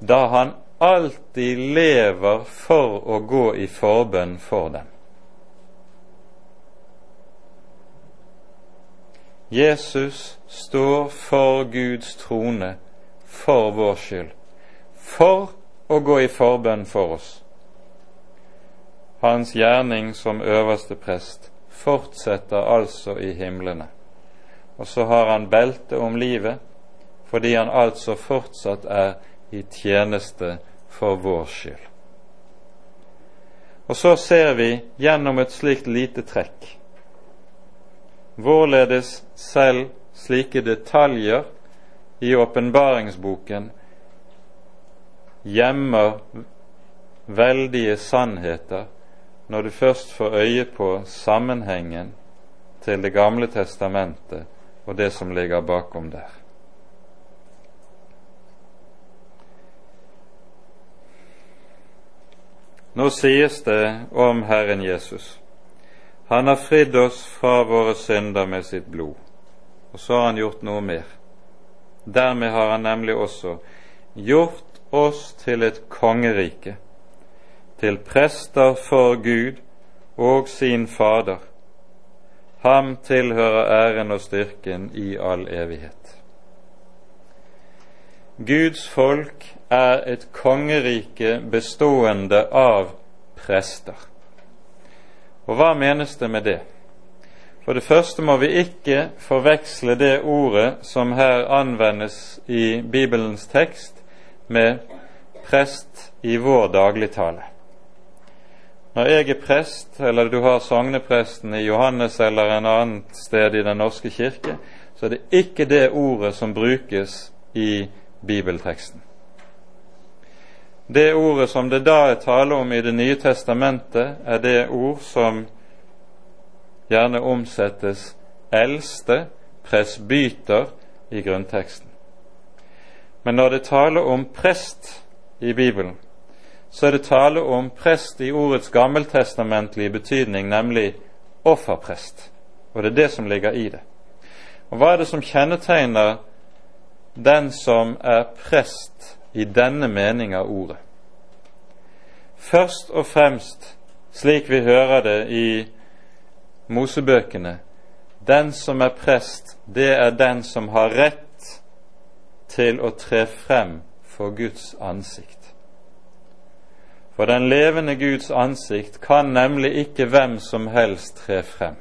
da han alltid lever for å gå i forbønn for dem. Jesus står for Guds trone for vår skyld, for å gå i forbønn for oss. Hans gjerning som øverste prest fortsetter altså i himlene. Og så har han belte om livet, fordi han altså fortsatt er i tjeneste for vår skyld. Og så ser vi gjennom et slikt lite trekk hvorledes selv slike detaljer i åpenbaringsboken gjemmer veldige sannheter når du først får øye på sammenhengen til Det gamle testamentet og det som ligger bakom der. Nå sies det om Herren Jesus. Han har fridd oss fra våre synder med sitt blod. Og så har han gjort noe mer. Dermed har han nemlig også gjort oss til et kongerike, til prester for Gud og sin Fader. Ham tilhører æren og styrken i all evighet. Guds folk er et kongerike bestående av prester. Og hva menes det med det? For det første må vi ikke forveksle det ordet som her anvendes i Bibelens tekst, med prest i vår dagligtale. Når jeg er prest, eller du har sognepresten i Johannes eller en annet sted i Den norske kirke, så er det ikke det ordet som brukes i bibelteksten. Det ordet som det da er tale om i Det nye testamentet, er det ord som gjerne omsettes eldste, presbyter, i grunnteksten. Men når det taler om prest i Bibelen, så er det tale om prest i ordets gammeltestamentlige betydning, nemlig offerprest. Og det er det som ligger i det. Og Hva er det som kjennetegner den som er prest i denne mening av ordet? Først og fremst, slik vi hører det i Mosebøkene, den som er prest, det er den som har rett til å tre frem for Guds ansikt. For den levende Guds ansikt kan nemlig ikke hvem som helst tre frem.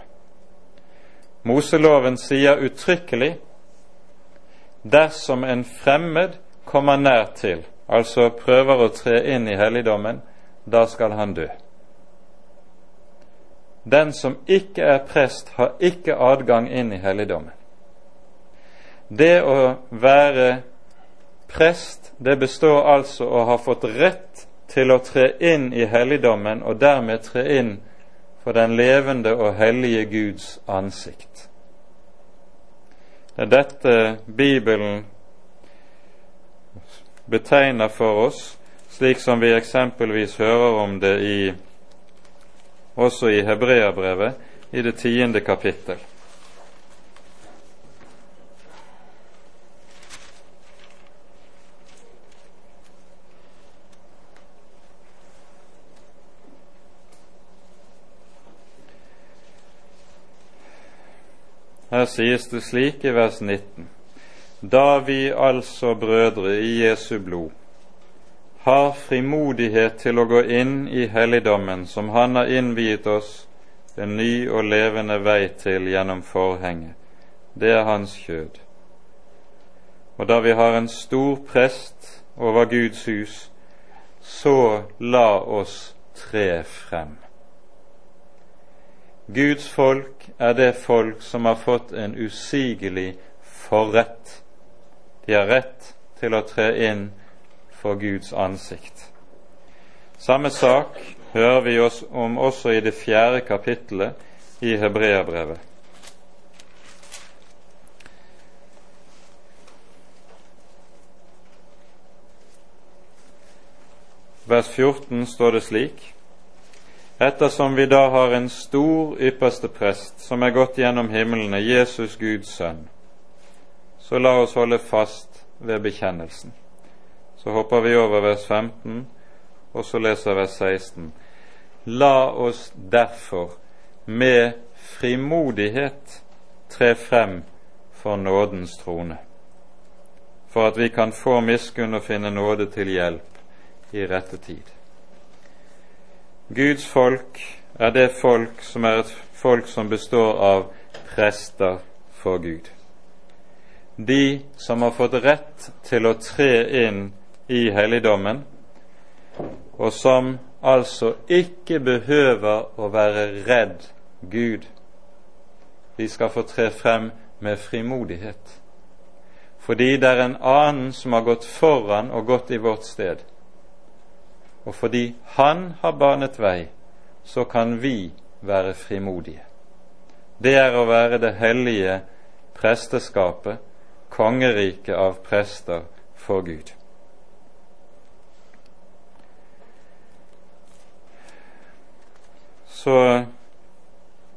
Moseloven sier uttrykkelig dersom en fremmed kommer nær til, altså prøver å tre inn i helligdommen, da skal han dø. Den som ikke er prest, har ikke adgang inn i helligdommen. Det å være prest, det består altså å ha fått rett til å tre inn i helligdommen og dermed tre inn for den levende og hellige Guds ansikt. Det er dette Bibelen betegner for oss, slik som vi eksempelvis hører om det i også i Hebreabrevet i det tiende kapittel. Her sies det slik i vers 19.: Da vi altså, brødre, i Jesu blod har frimodighet til å gå inn i helligdommen som Han har innviet oss en ny og levende vei til gjennom forhenget. Det er Hans kjød. Og da vi har en stor prest over Guds hus, så la oss tre frem. Guds folk er det folk som har fått en usigelig forrett. De har rett til å tre inn for Guds ansikt. Samme sak hører vi oss om også i det fjerde kapittelet i Hebreabrevet. Vers 14 står det slik:" Ettersom vi da har en stor ypperste prest som er gått gjennom himlene, Jesus Guds sønn, så la oss holde fast ved bekjennelsen. Så hopper vi over vers 15, og så leser vers 16. La oss derfor med frimodighet tre frem for nådens trone, for at vi kan få miskunn og finne nåde til hjelp i rette tid. Guds folk er det folk som er et folk som består av prester for Gud. De som har fått rett til å tre inn i helligdommen, og som altså ikke behøver å være redd Gud. De skal få tre frem med frimodighet. Fordi det er en annen som har gått foran og gått i vårt sted. Og fordi Han har banet vei, så kan vi være frimodige. Det er å være det hellige presteskapet, kongeriket av prester for Gud. så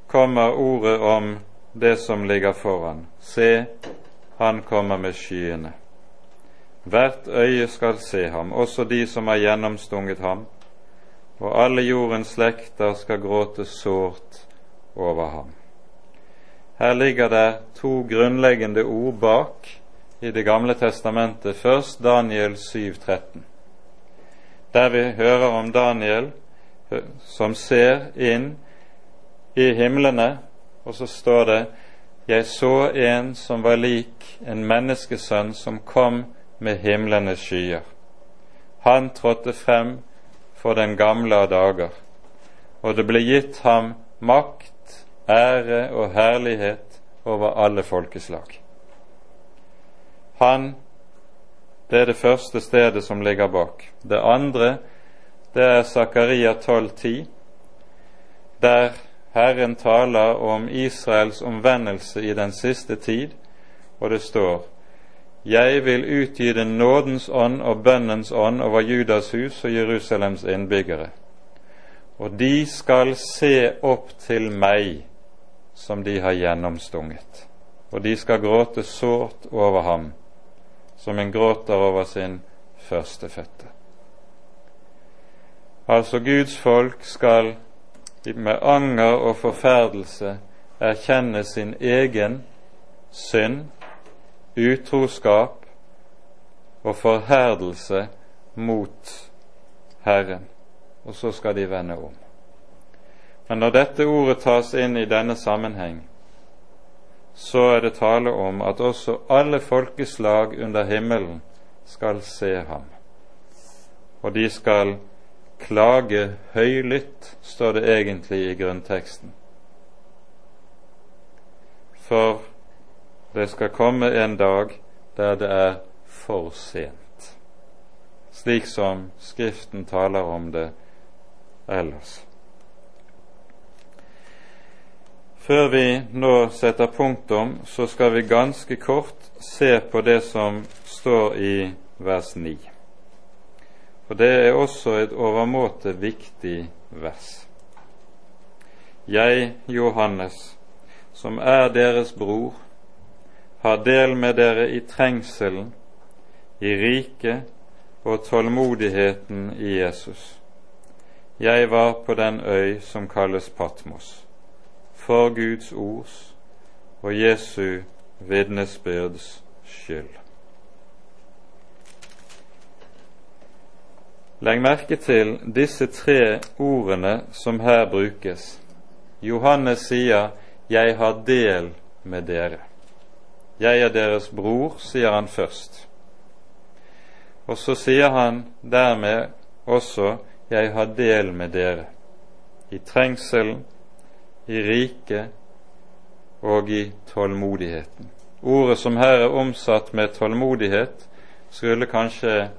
kommer ordet om det som ligger foran. Se, han kommer med skyene. Hvert øye skal se ham, også de som har gjennomstunget ham, og alle jordens slekter skal gråte sårt over ham. Her ligger det to grunnleggende ord bak i Det gamle testamentet. Først Daniel 7,13, der vi hører om Daniel som ser inn i himlene, og så står det jeg så en som var lik en menneskesønn som kom med himlenes skyer. Han trådte frem for den gamle av dager, og det ble gitt ham makt, ære og herlighet over alle folkeslag. Han, det er det første stedet som ligger bak. Det andre det er Zakaria 12,10, der Herren taler om Israels omvendelse i den siste tid, og det står Jeg vil utgi den nådens ånd og bønnens ånd over Judas hus og Jerusalems innbyggere, og de skal se opp til meg som de har gjennomstunget, og de skal gråte sårt over ham, som en gråter over sin førstefødte. Altså Guds folk skal med anger og forferdelse erkjenne sin egen synd, utroskap og forherdelse mot Herren, og så skal de vende om. Men når dette ordet tas inn i denne sammenheng, så er det tale om at også alle folkeslag under himmelen skal se ham, og de skal klage høylytt, står det egentlig i grunnteksten. For det skal komme en dag der det er for sent, slik som Skriften taler om det ellers. Før vi nå setter punktum, så skal vi ganske kort se på det som står i vers 9. For det er også et overmåte viktig vers. Jeg, Johannes, som er deres bror, har del med dere i trengselen, i riket og tålmodigheten i Jesus. Jeg var på den øy som kalles Patmos, for Guds ords og Jesu vitnesbyrds skyld. Legg merke til disse tre ordene som her brukes. Johannes sier 'Jeg har del med dere'. Jeg er deres bror, sier han først. Og så sier han dermed også 'Jeg har del med dere' i trengselen, i riket og i tålmodigheten. Ordet som her er omsatt med tålmodighet, skulle kanskje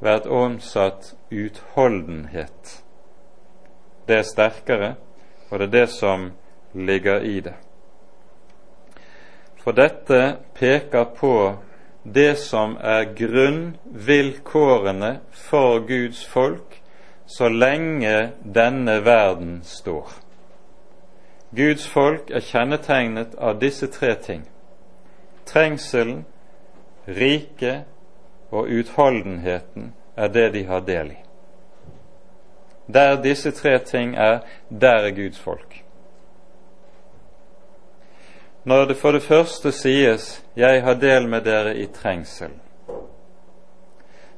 vært omsatt utholdenhet. Det er sterkere, og det er det som ligger i det. For dette peker på det som er grunnvilkårene for Guds folk så lenge denne verden står. Guds folk er kjennetegnet av disse tre ting trengselen, riket og utholdenheten er det de har del i. Der disse tre ting er, der er Guds folk. Når det for det første sies 'Jeg har del med dere i trengsel',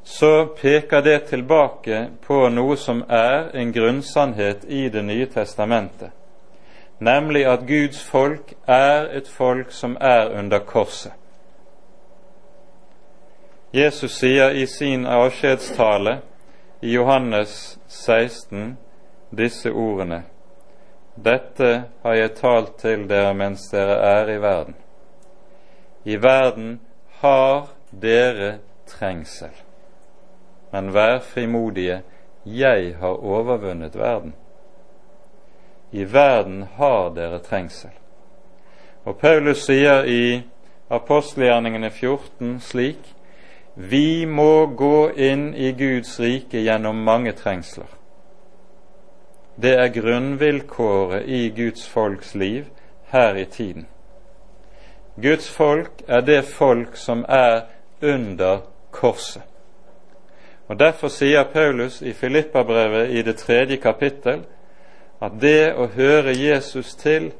så peker det tilbake på noe som er en grunnsannhet i Det nye testamentet, nemlig at Guds folk er et folk som er under korset. Jesus sier i sin avskjedstale i Johannes 16 disse ordene Dette har jeg talt til dere mens dere er i verden. I verden har dere trengsel. Men vær frimodige, jeg har overvunnet verden. I verden har dere trengsel. Og Paulus sier i apostelgjerningene 14 slik vi må gå inn i Guds rike gjennom mange trengsler. Det er grunnvilkåret i Guds folks liv her i tiden. Guds folk er det folk som er under korset. Og Derfor sier Paulus i Filippabrevet i det tredje kapittel at det å høre Jesus til,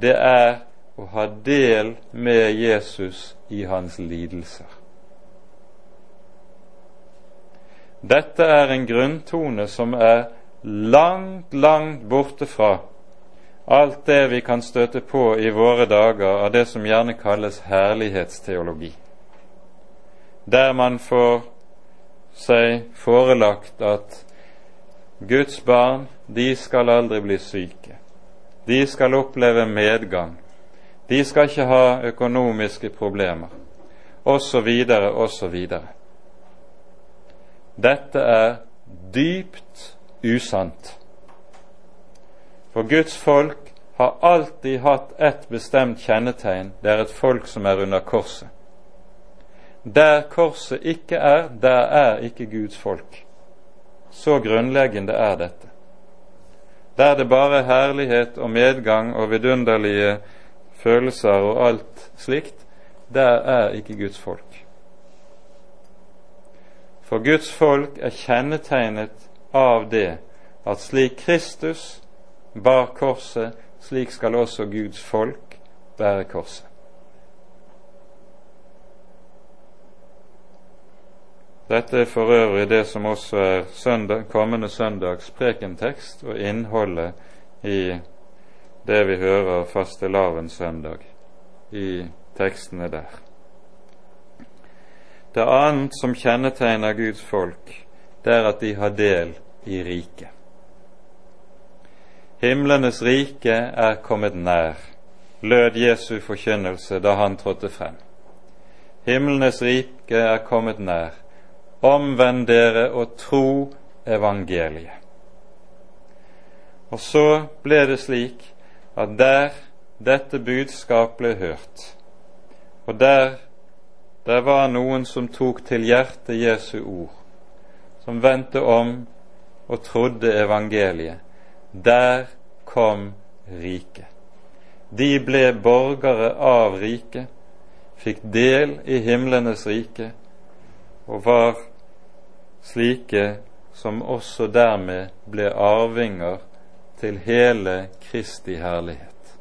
det er å ha del med Jesus i hans lidelser. Dette er en grunntone som er langt, langt borte fra alt det vi kan støte på i våre dager av det som gjerne kalles herlighetsteologi, der man får seg forelagt at Guds barn, de skal aldri bli syke. De skal oppleve medgang. De skal ikke ha økonomiske problemer, osv., osv. Dette er dypt usant. For Guds folk har alltid hatt ett bestemt kjennetegn. Det er et folk som er under korset. Der korset ikke er, der er ikke Guds folk. Så grunnleggende er dette. Der det bare er herlighet og medgang og vidunderlige følelser og alt slikt, der er ikke Guds folk. For Guds folk er kjennetegnet av det at slik Kristus bar korset, slik skal også Guds folk bære korset. Dette er for øvrig det som også er søndag, kommende søndags prekentekst og innholdet i det vi hører fastelavnssøndag i tekstene der. Det annet som kjennetegner Guds folk, det er at de har del i riket. Himlenes rike er kommet nær, lød Jesu forkynnelse da han trådte frem. Himlenes rike er kommet nær. Omvend dere og tro evangeliet. Og så ble det slik at der dette budskap ble hørt, og der det var noen som tok til hjertet Jesu ord, som vendte om og trodde evangeliet. Der kom riket. De ble borgere av riket, fikk del i himlenes rike og var slike som også dermed ble arvinger til hele Kristi herlighet.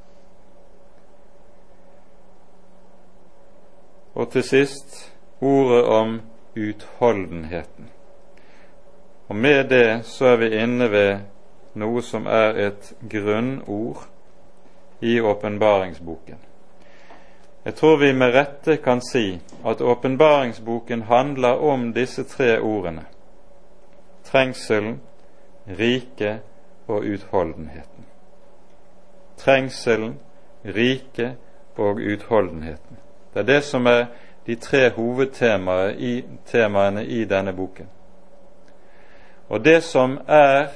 Og til sist ordet om utholdenheten. Og med det så er vi inne ved noe som er et grunnord i åpenbaringsboken. Jeg tror vi med rette kan si at åpenbaringsboken handler om disse tre ordene trengselen, riket og utholdenheten. trengselen, riket og utholdenheten. Det er det som er de tre hovedtemaene i, i denne boken. Og det som er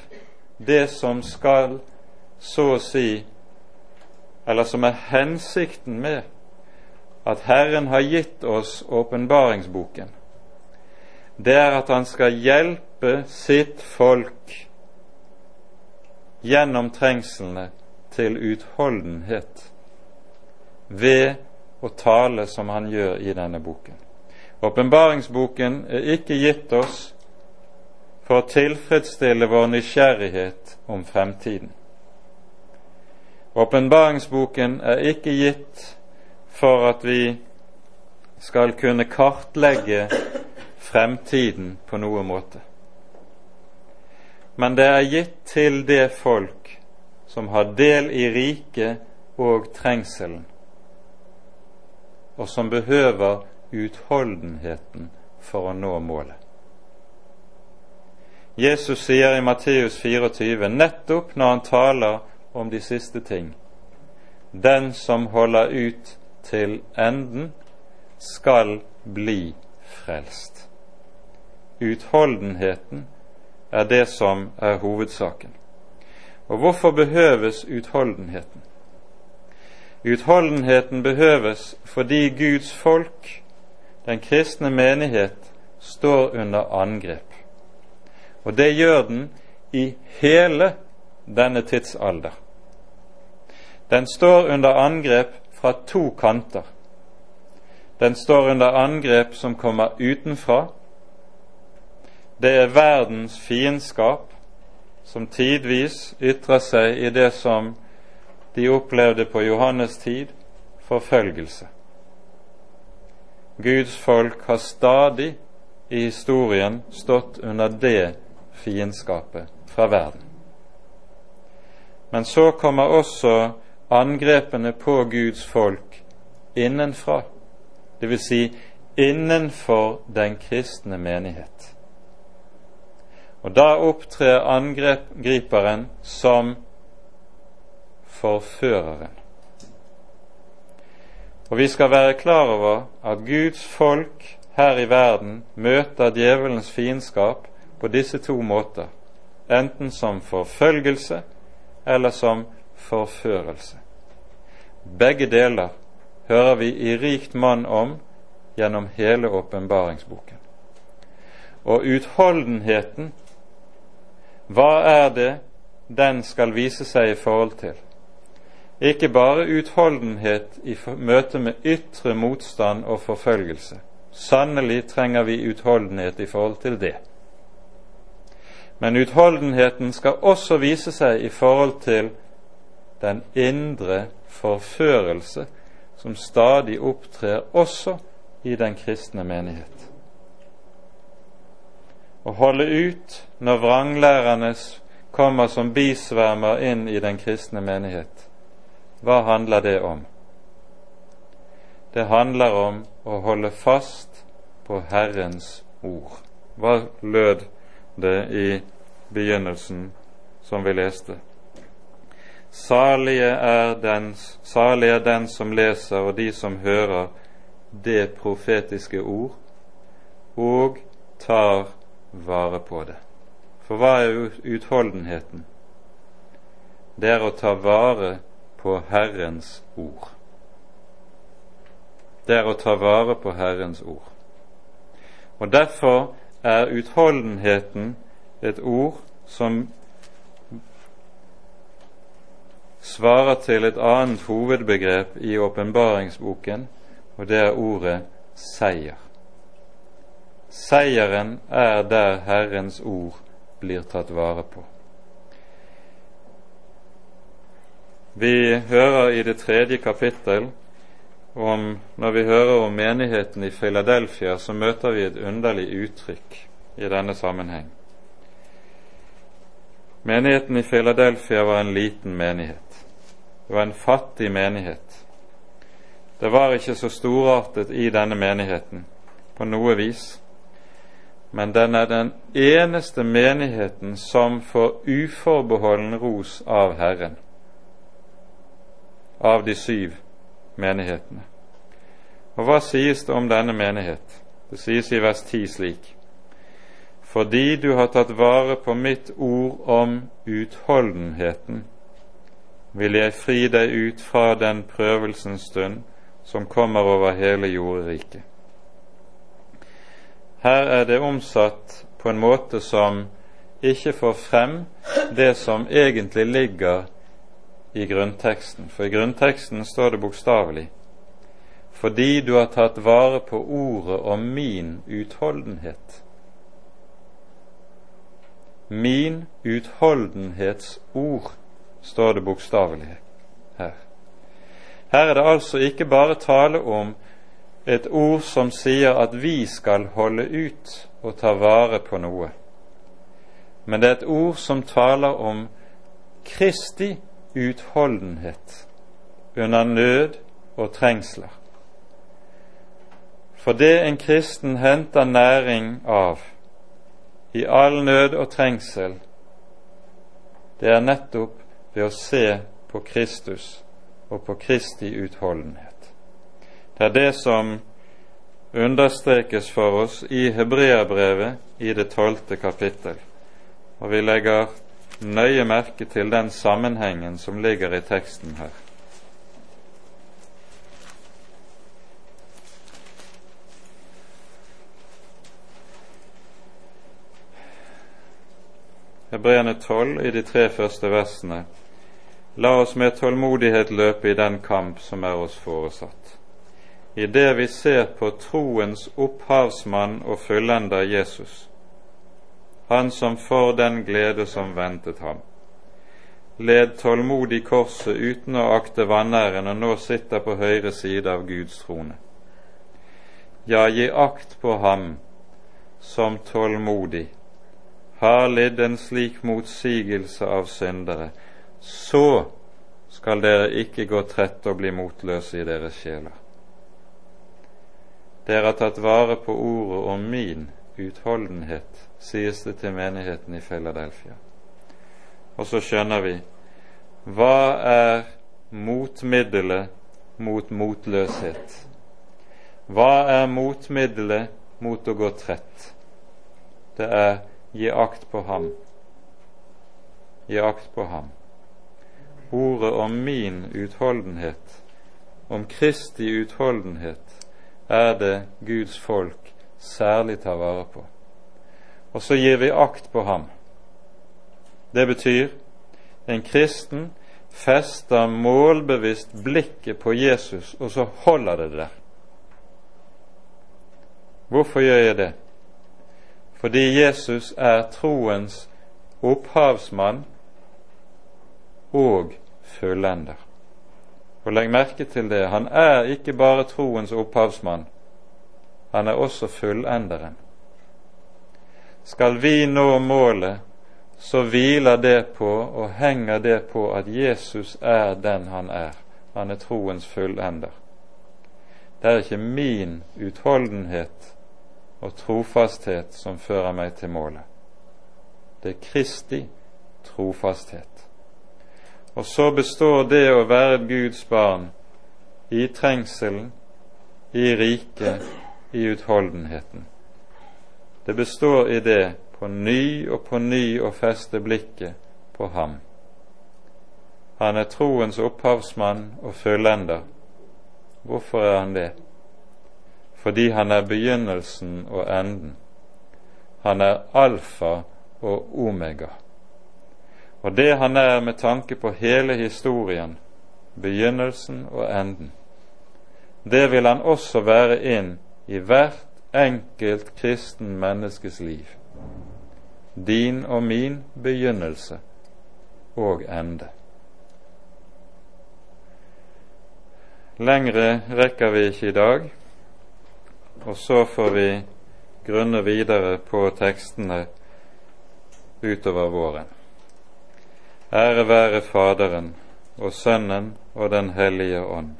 det som skal, så å si, eller som er hensikten med at Herren har gitt oss åpenbaringsboken, det er at Han skal hjelpe sitt folk gjennom trengslene til utholdenhet ved å tale som han gjør i denne boken. Åpenbaringsboken er ikke gitt oss for å tilfredsstille vår nysgjerrighet om fremtiden. Åpenbaringsboken er ikke gitt for at vi skal kunne kartlegge fremtiden på noe måte. Men det er gitt til det folk som har del i riket og trengselen, og som behøver utholdenheten for å nå målet. Jesus sier i Matteus 24, nettopp når han taler om de siste ting, den som holder ut til enden, skal bli frelst. Utholdenheten er det som er hovedsaken. Og hvorfor behøves utholdenheten? Utholdenheten behøves fordi Guds folk, den kristne menighet, står under angrep. Og det gjør den i hele denne tidsalder. Den står under angrep fra to kanter. Den står under angrep som kommer utenfra. Det er verdens fiendskap, som tidvis ytrer seg i det som de opplevde på Johannes tid forfølgelse. Guds folk har stadig i historien stått under det fiendskapet fra verden. Men så kommer også angrepene på Guds folk innenfra, dvs. Si innenfor den kristne menighet. Og da opptrer angriperen som forføreren. Og vi skal være klar over at Guds folk her i verden møter djevelens fiendskap på disse to måter, enten som forfølgelse eller som forførelse. Begge deler hører vi i rikt mann om gjennom hele åpenbaringsboken. Og utholdenheten, hva er det den skal vise seg i forhold til? Ikke bare utholdenhet i møte med ytre motstand og forfølgelse. Sannelig trenger vi utholdenhet i forhold til det. Men utholdenheten skal også vise seg i forhold til den indre forførelse som stadig opptrer også i den kristne menighet. Å holde ut når vranglærerne kommer som bisvermer inn i den kristne menighet, hva handler det om? Det handler om å holde fast på Herrens ord. Hva lød det i begynnelsen som vi leste. Salige er, den, salig er den som leser, og de som hører det profetiske ord, og tar vare på det. For hva er utholdenheten? Det er å ta vare på Herrens ord. Det er å ta vare på Herrens ord. Og Derfor er utholdenheten et ord som svarer til et annet hovedbegrep i åpenbaringsboken, og det er ordet seier. Seieren er der Herrens ord blir tatt vare på. Vi hører i det tredje kapittel om Når vi hører om menigheten i Philadelphia, så møter vi et underlig uttrykk i denne sammenheng. Menigheten i Philadelphia var en liten menighet. Det var en fattig menighet. Det var ikke så storartet i denne menigheten på noe vis, men den er den eneste menigheten som får uforbeholden ros av Herren. av de syv menighetene. Og hva sies det om denne menighet? Det sies i vers 10 slik fordi du har tatt vare på mitt ord om utholdenheten, vil jeg fri deg ut fra den prøvelsens stund som kommer over hele jorderiket. Her er det omsatt på en måte som ikke får frem det som egentlig ligger i grunnteksten. For i grunnteksten står det bokstavelig fordi du har tatt vare på ordet om min utholdenhet. Min utholdenhetsord, står det bokstavelig her. Her er det altså ikke bare tale om et ord som sier at vi skal holde ut og ta vare på noe, men det er et ord som taler om Kristi utholdenhet under nød og trengsler. For det en kristen henter næring av i all nød og trengsel, det er nettopp ved å se på Kristus og på Kristi utholdenhet. Det er det som understrekes for oss i Hebreabrevet i det tolvte kapittel, og vi legger nøye merke til den sammenhengen som ligger i teksten her. Hebreerne 12 i de tre første versene. La oss med tålmodighet løpe i den kamp som er oss foresatt. I det vi ser på troens opphavsmann og fullender Jesus, han som for den glede som ventet ham, led tålmodig korset uten å akte vanæren og nå sitter på høyre side av Guds trone. Ja, gi akt på ham som tålmodig har lidd en slik motsigelse av syndere, så skal dere ikke gå trett og bli motløse i deres sjeler. Dere har tatt vare på ordet om min utholdenhet, sies det til menigheten i Philadelphia. Og så skjønner vi hva er motmiddelet mot motløshet? Hva er motmiddelet mot å gå trett? Det er Gi akt på ham. Gi akt på ham. Ordet om min utholdenhet, om Kristi utholdenhet, er det Guds folk særlig tar vare på. Og så gir vi akt på ham. Det betyr en kristen fester målbevisst blikket på Jesus, og så holder det der. Hvorfor gjør jeg det? Fordi Jesus er troens opphavsmann og fullender. Og legg merke til det, han er ikke bare troens opphavsmann, han er også fullenderen. Skal vi nå målet, så hviler det på og henger det på at Jesus er den han er. Han er troens fullender. Det er ikke min utholdenhet og trofasthet som fører meg til målet. Det er Kristi trofasthet. Og så består det å være Guds barn i trengselen, i riket, i utholdenheten. Det består i det på ny og på ny å feste blikket på ham. Han er troens opphavsmann og fullender. Hvorfor er han det? Fordi han er begynnelsen og enden. Han er alfa og omega. Og det han er med tanke på hele historien, begynnelsen og enden, det vil han også være inn i hvert enkelt kristen menneskes liv. Din og min begynnelse og ende. Lengre rekker vi ikke i dag og så får vi grunne videre på tekstene utover våren. Ære være Faderen og Sønnen og Den hellige ånd,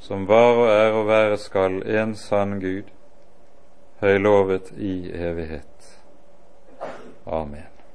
som var og er og være skal en sann Gud, høylovet i evighet. Amen.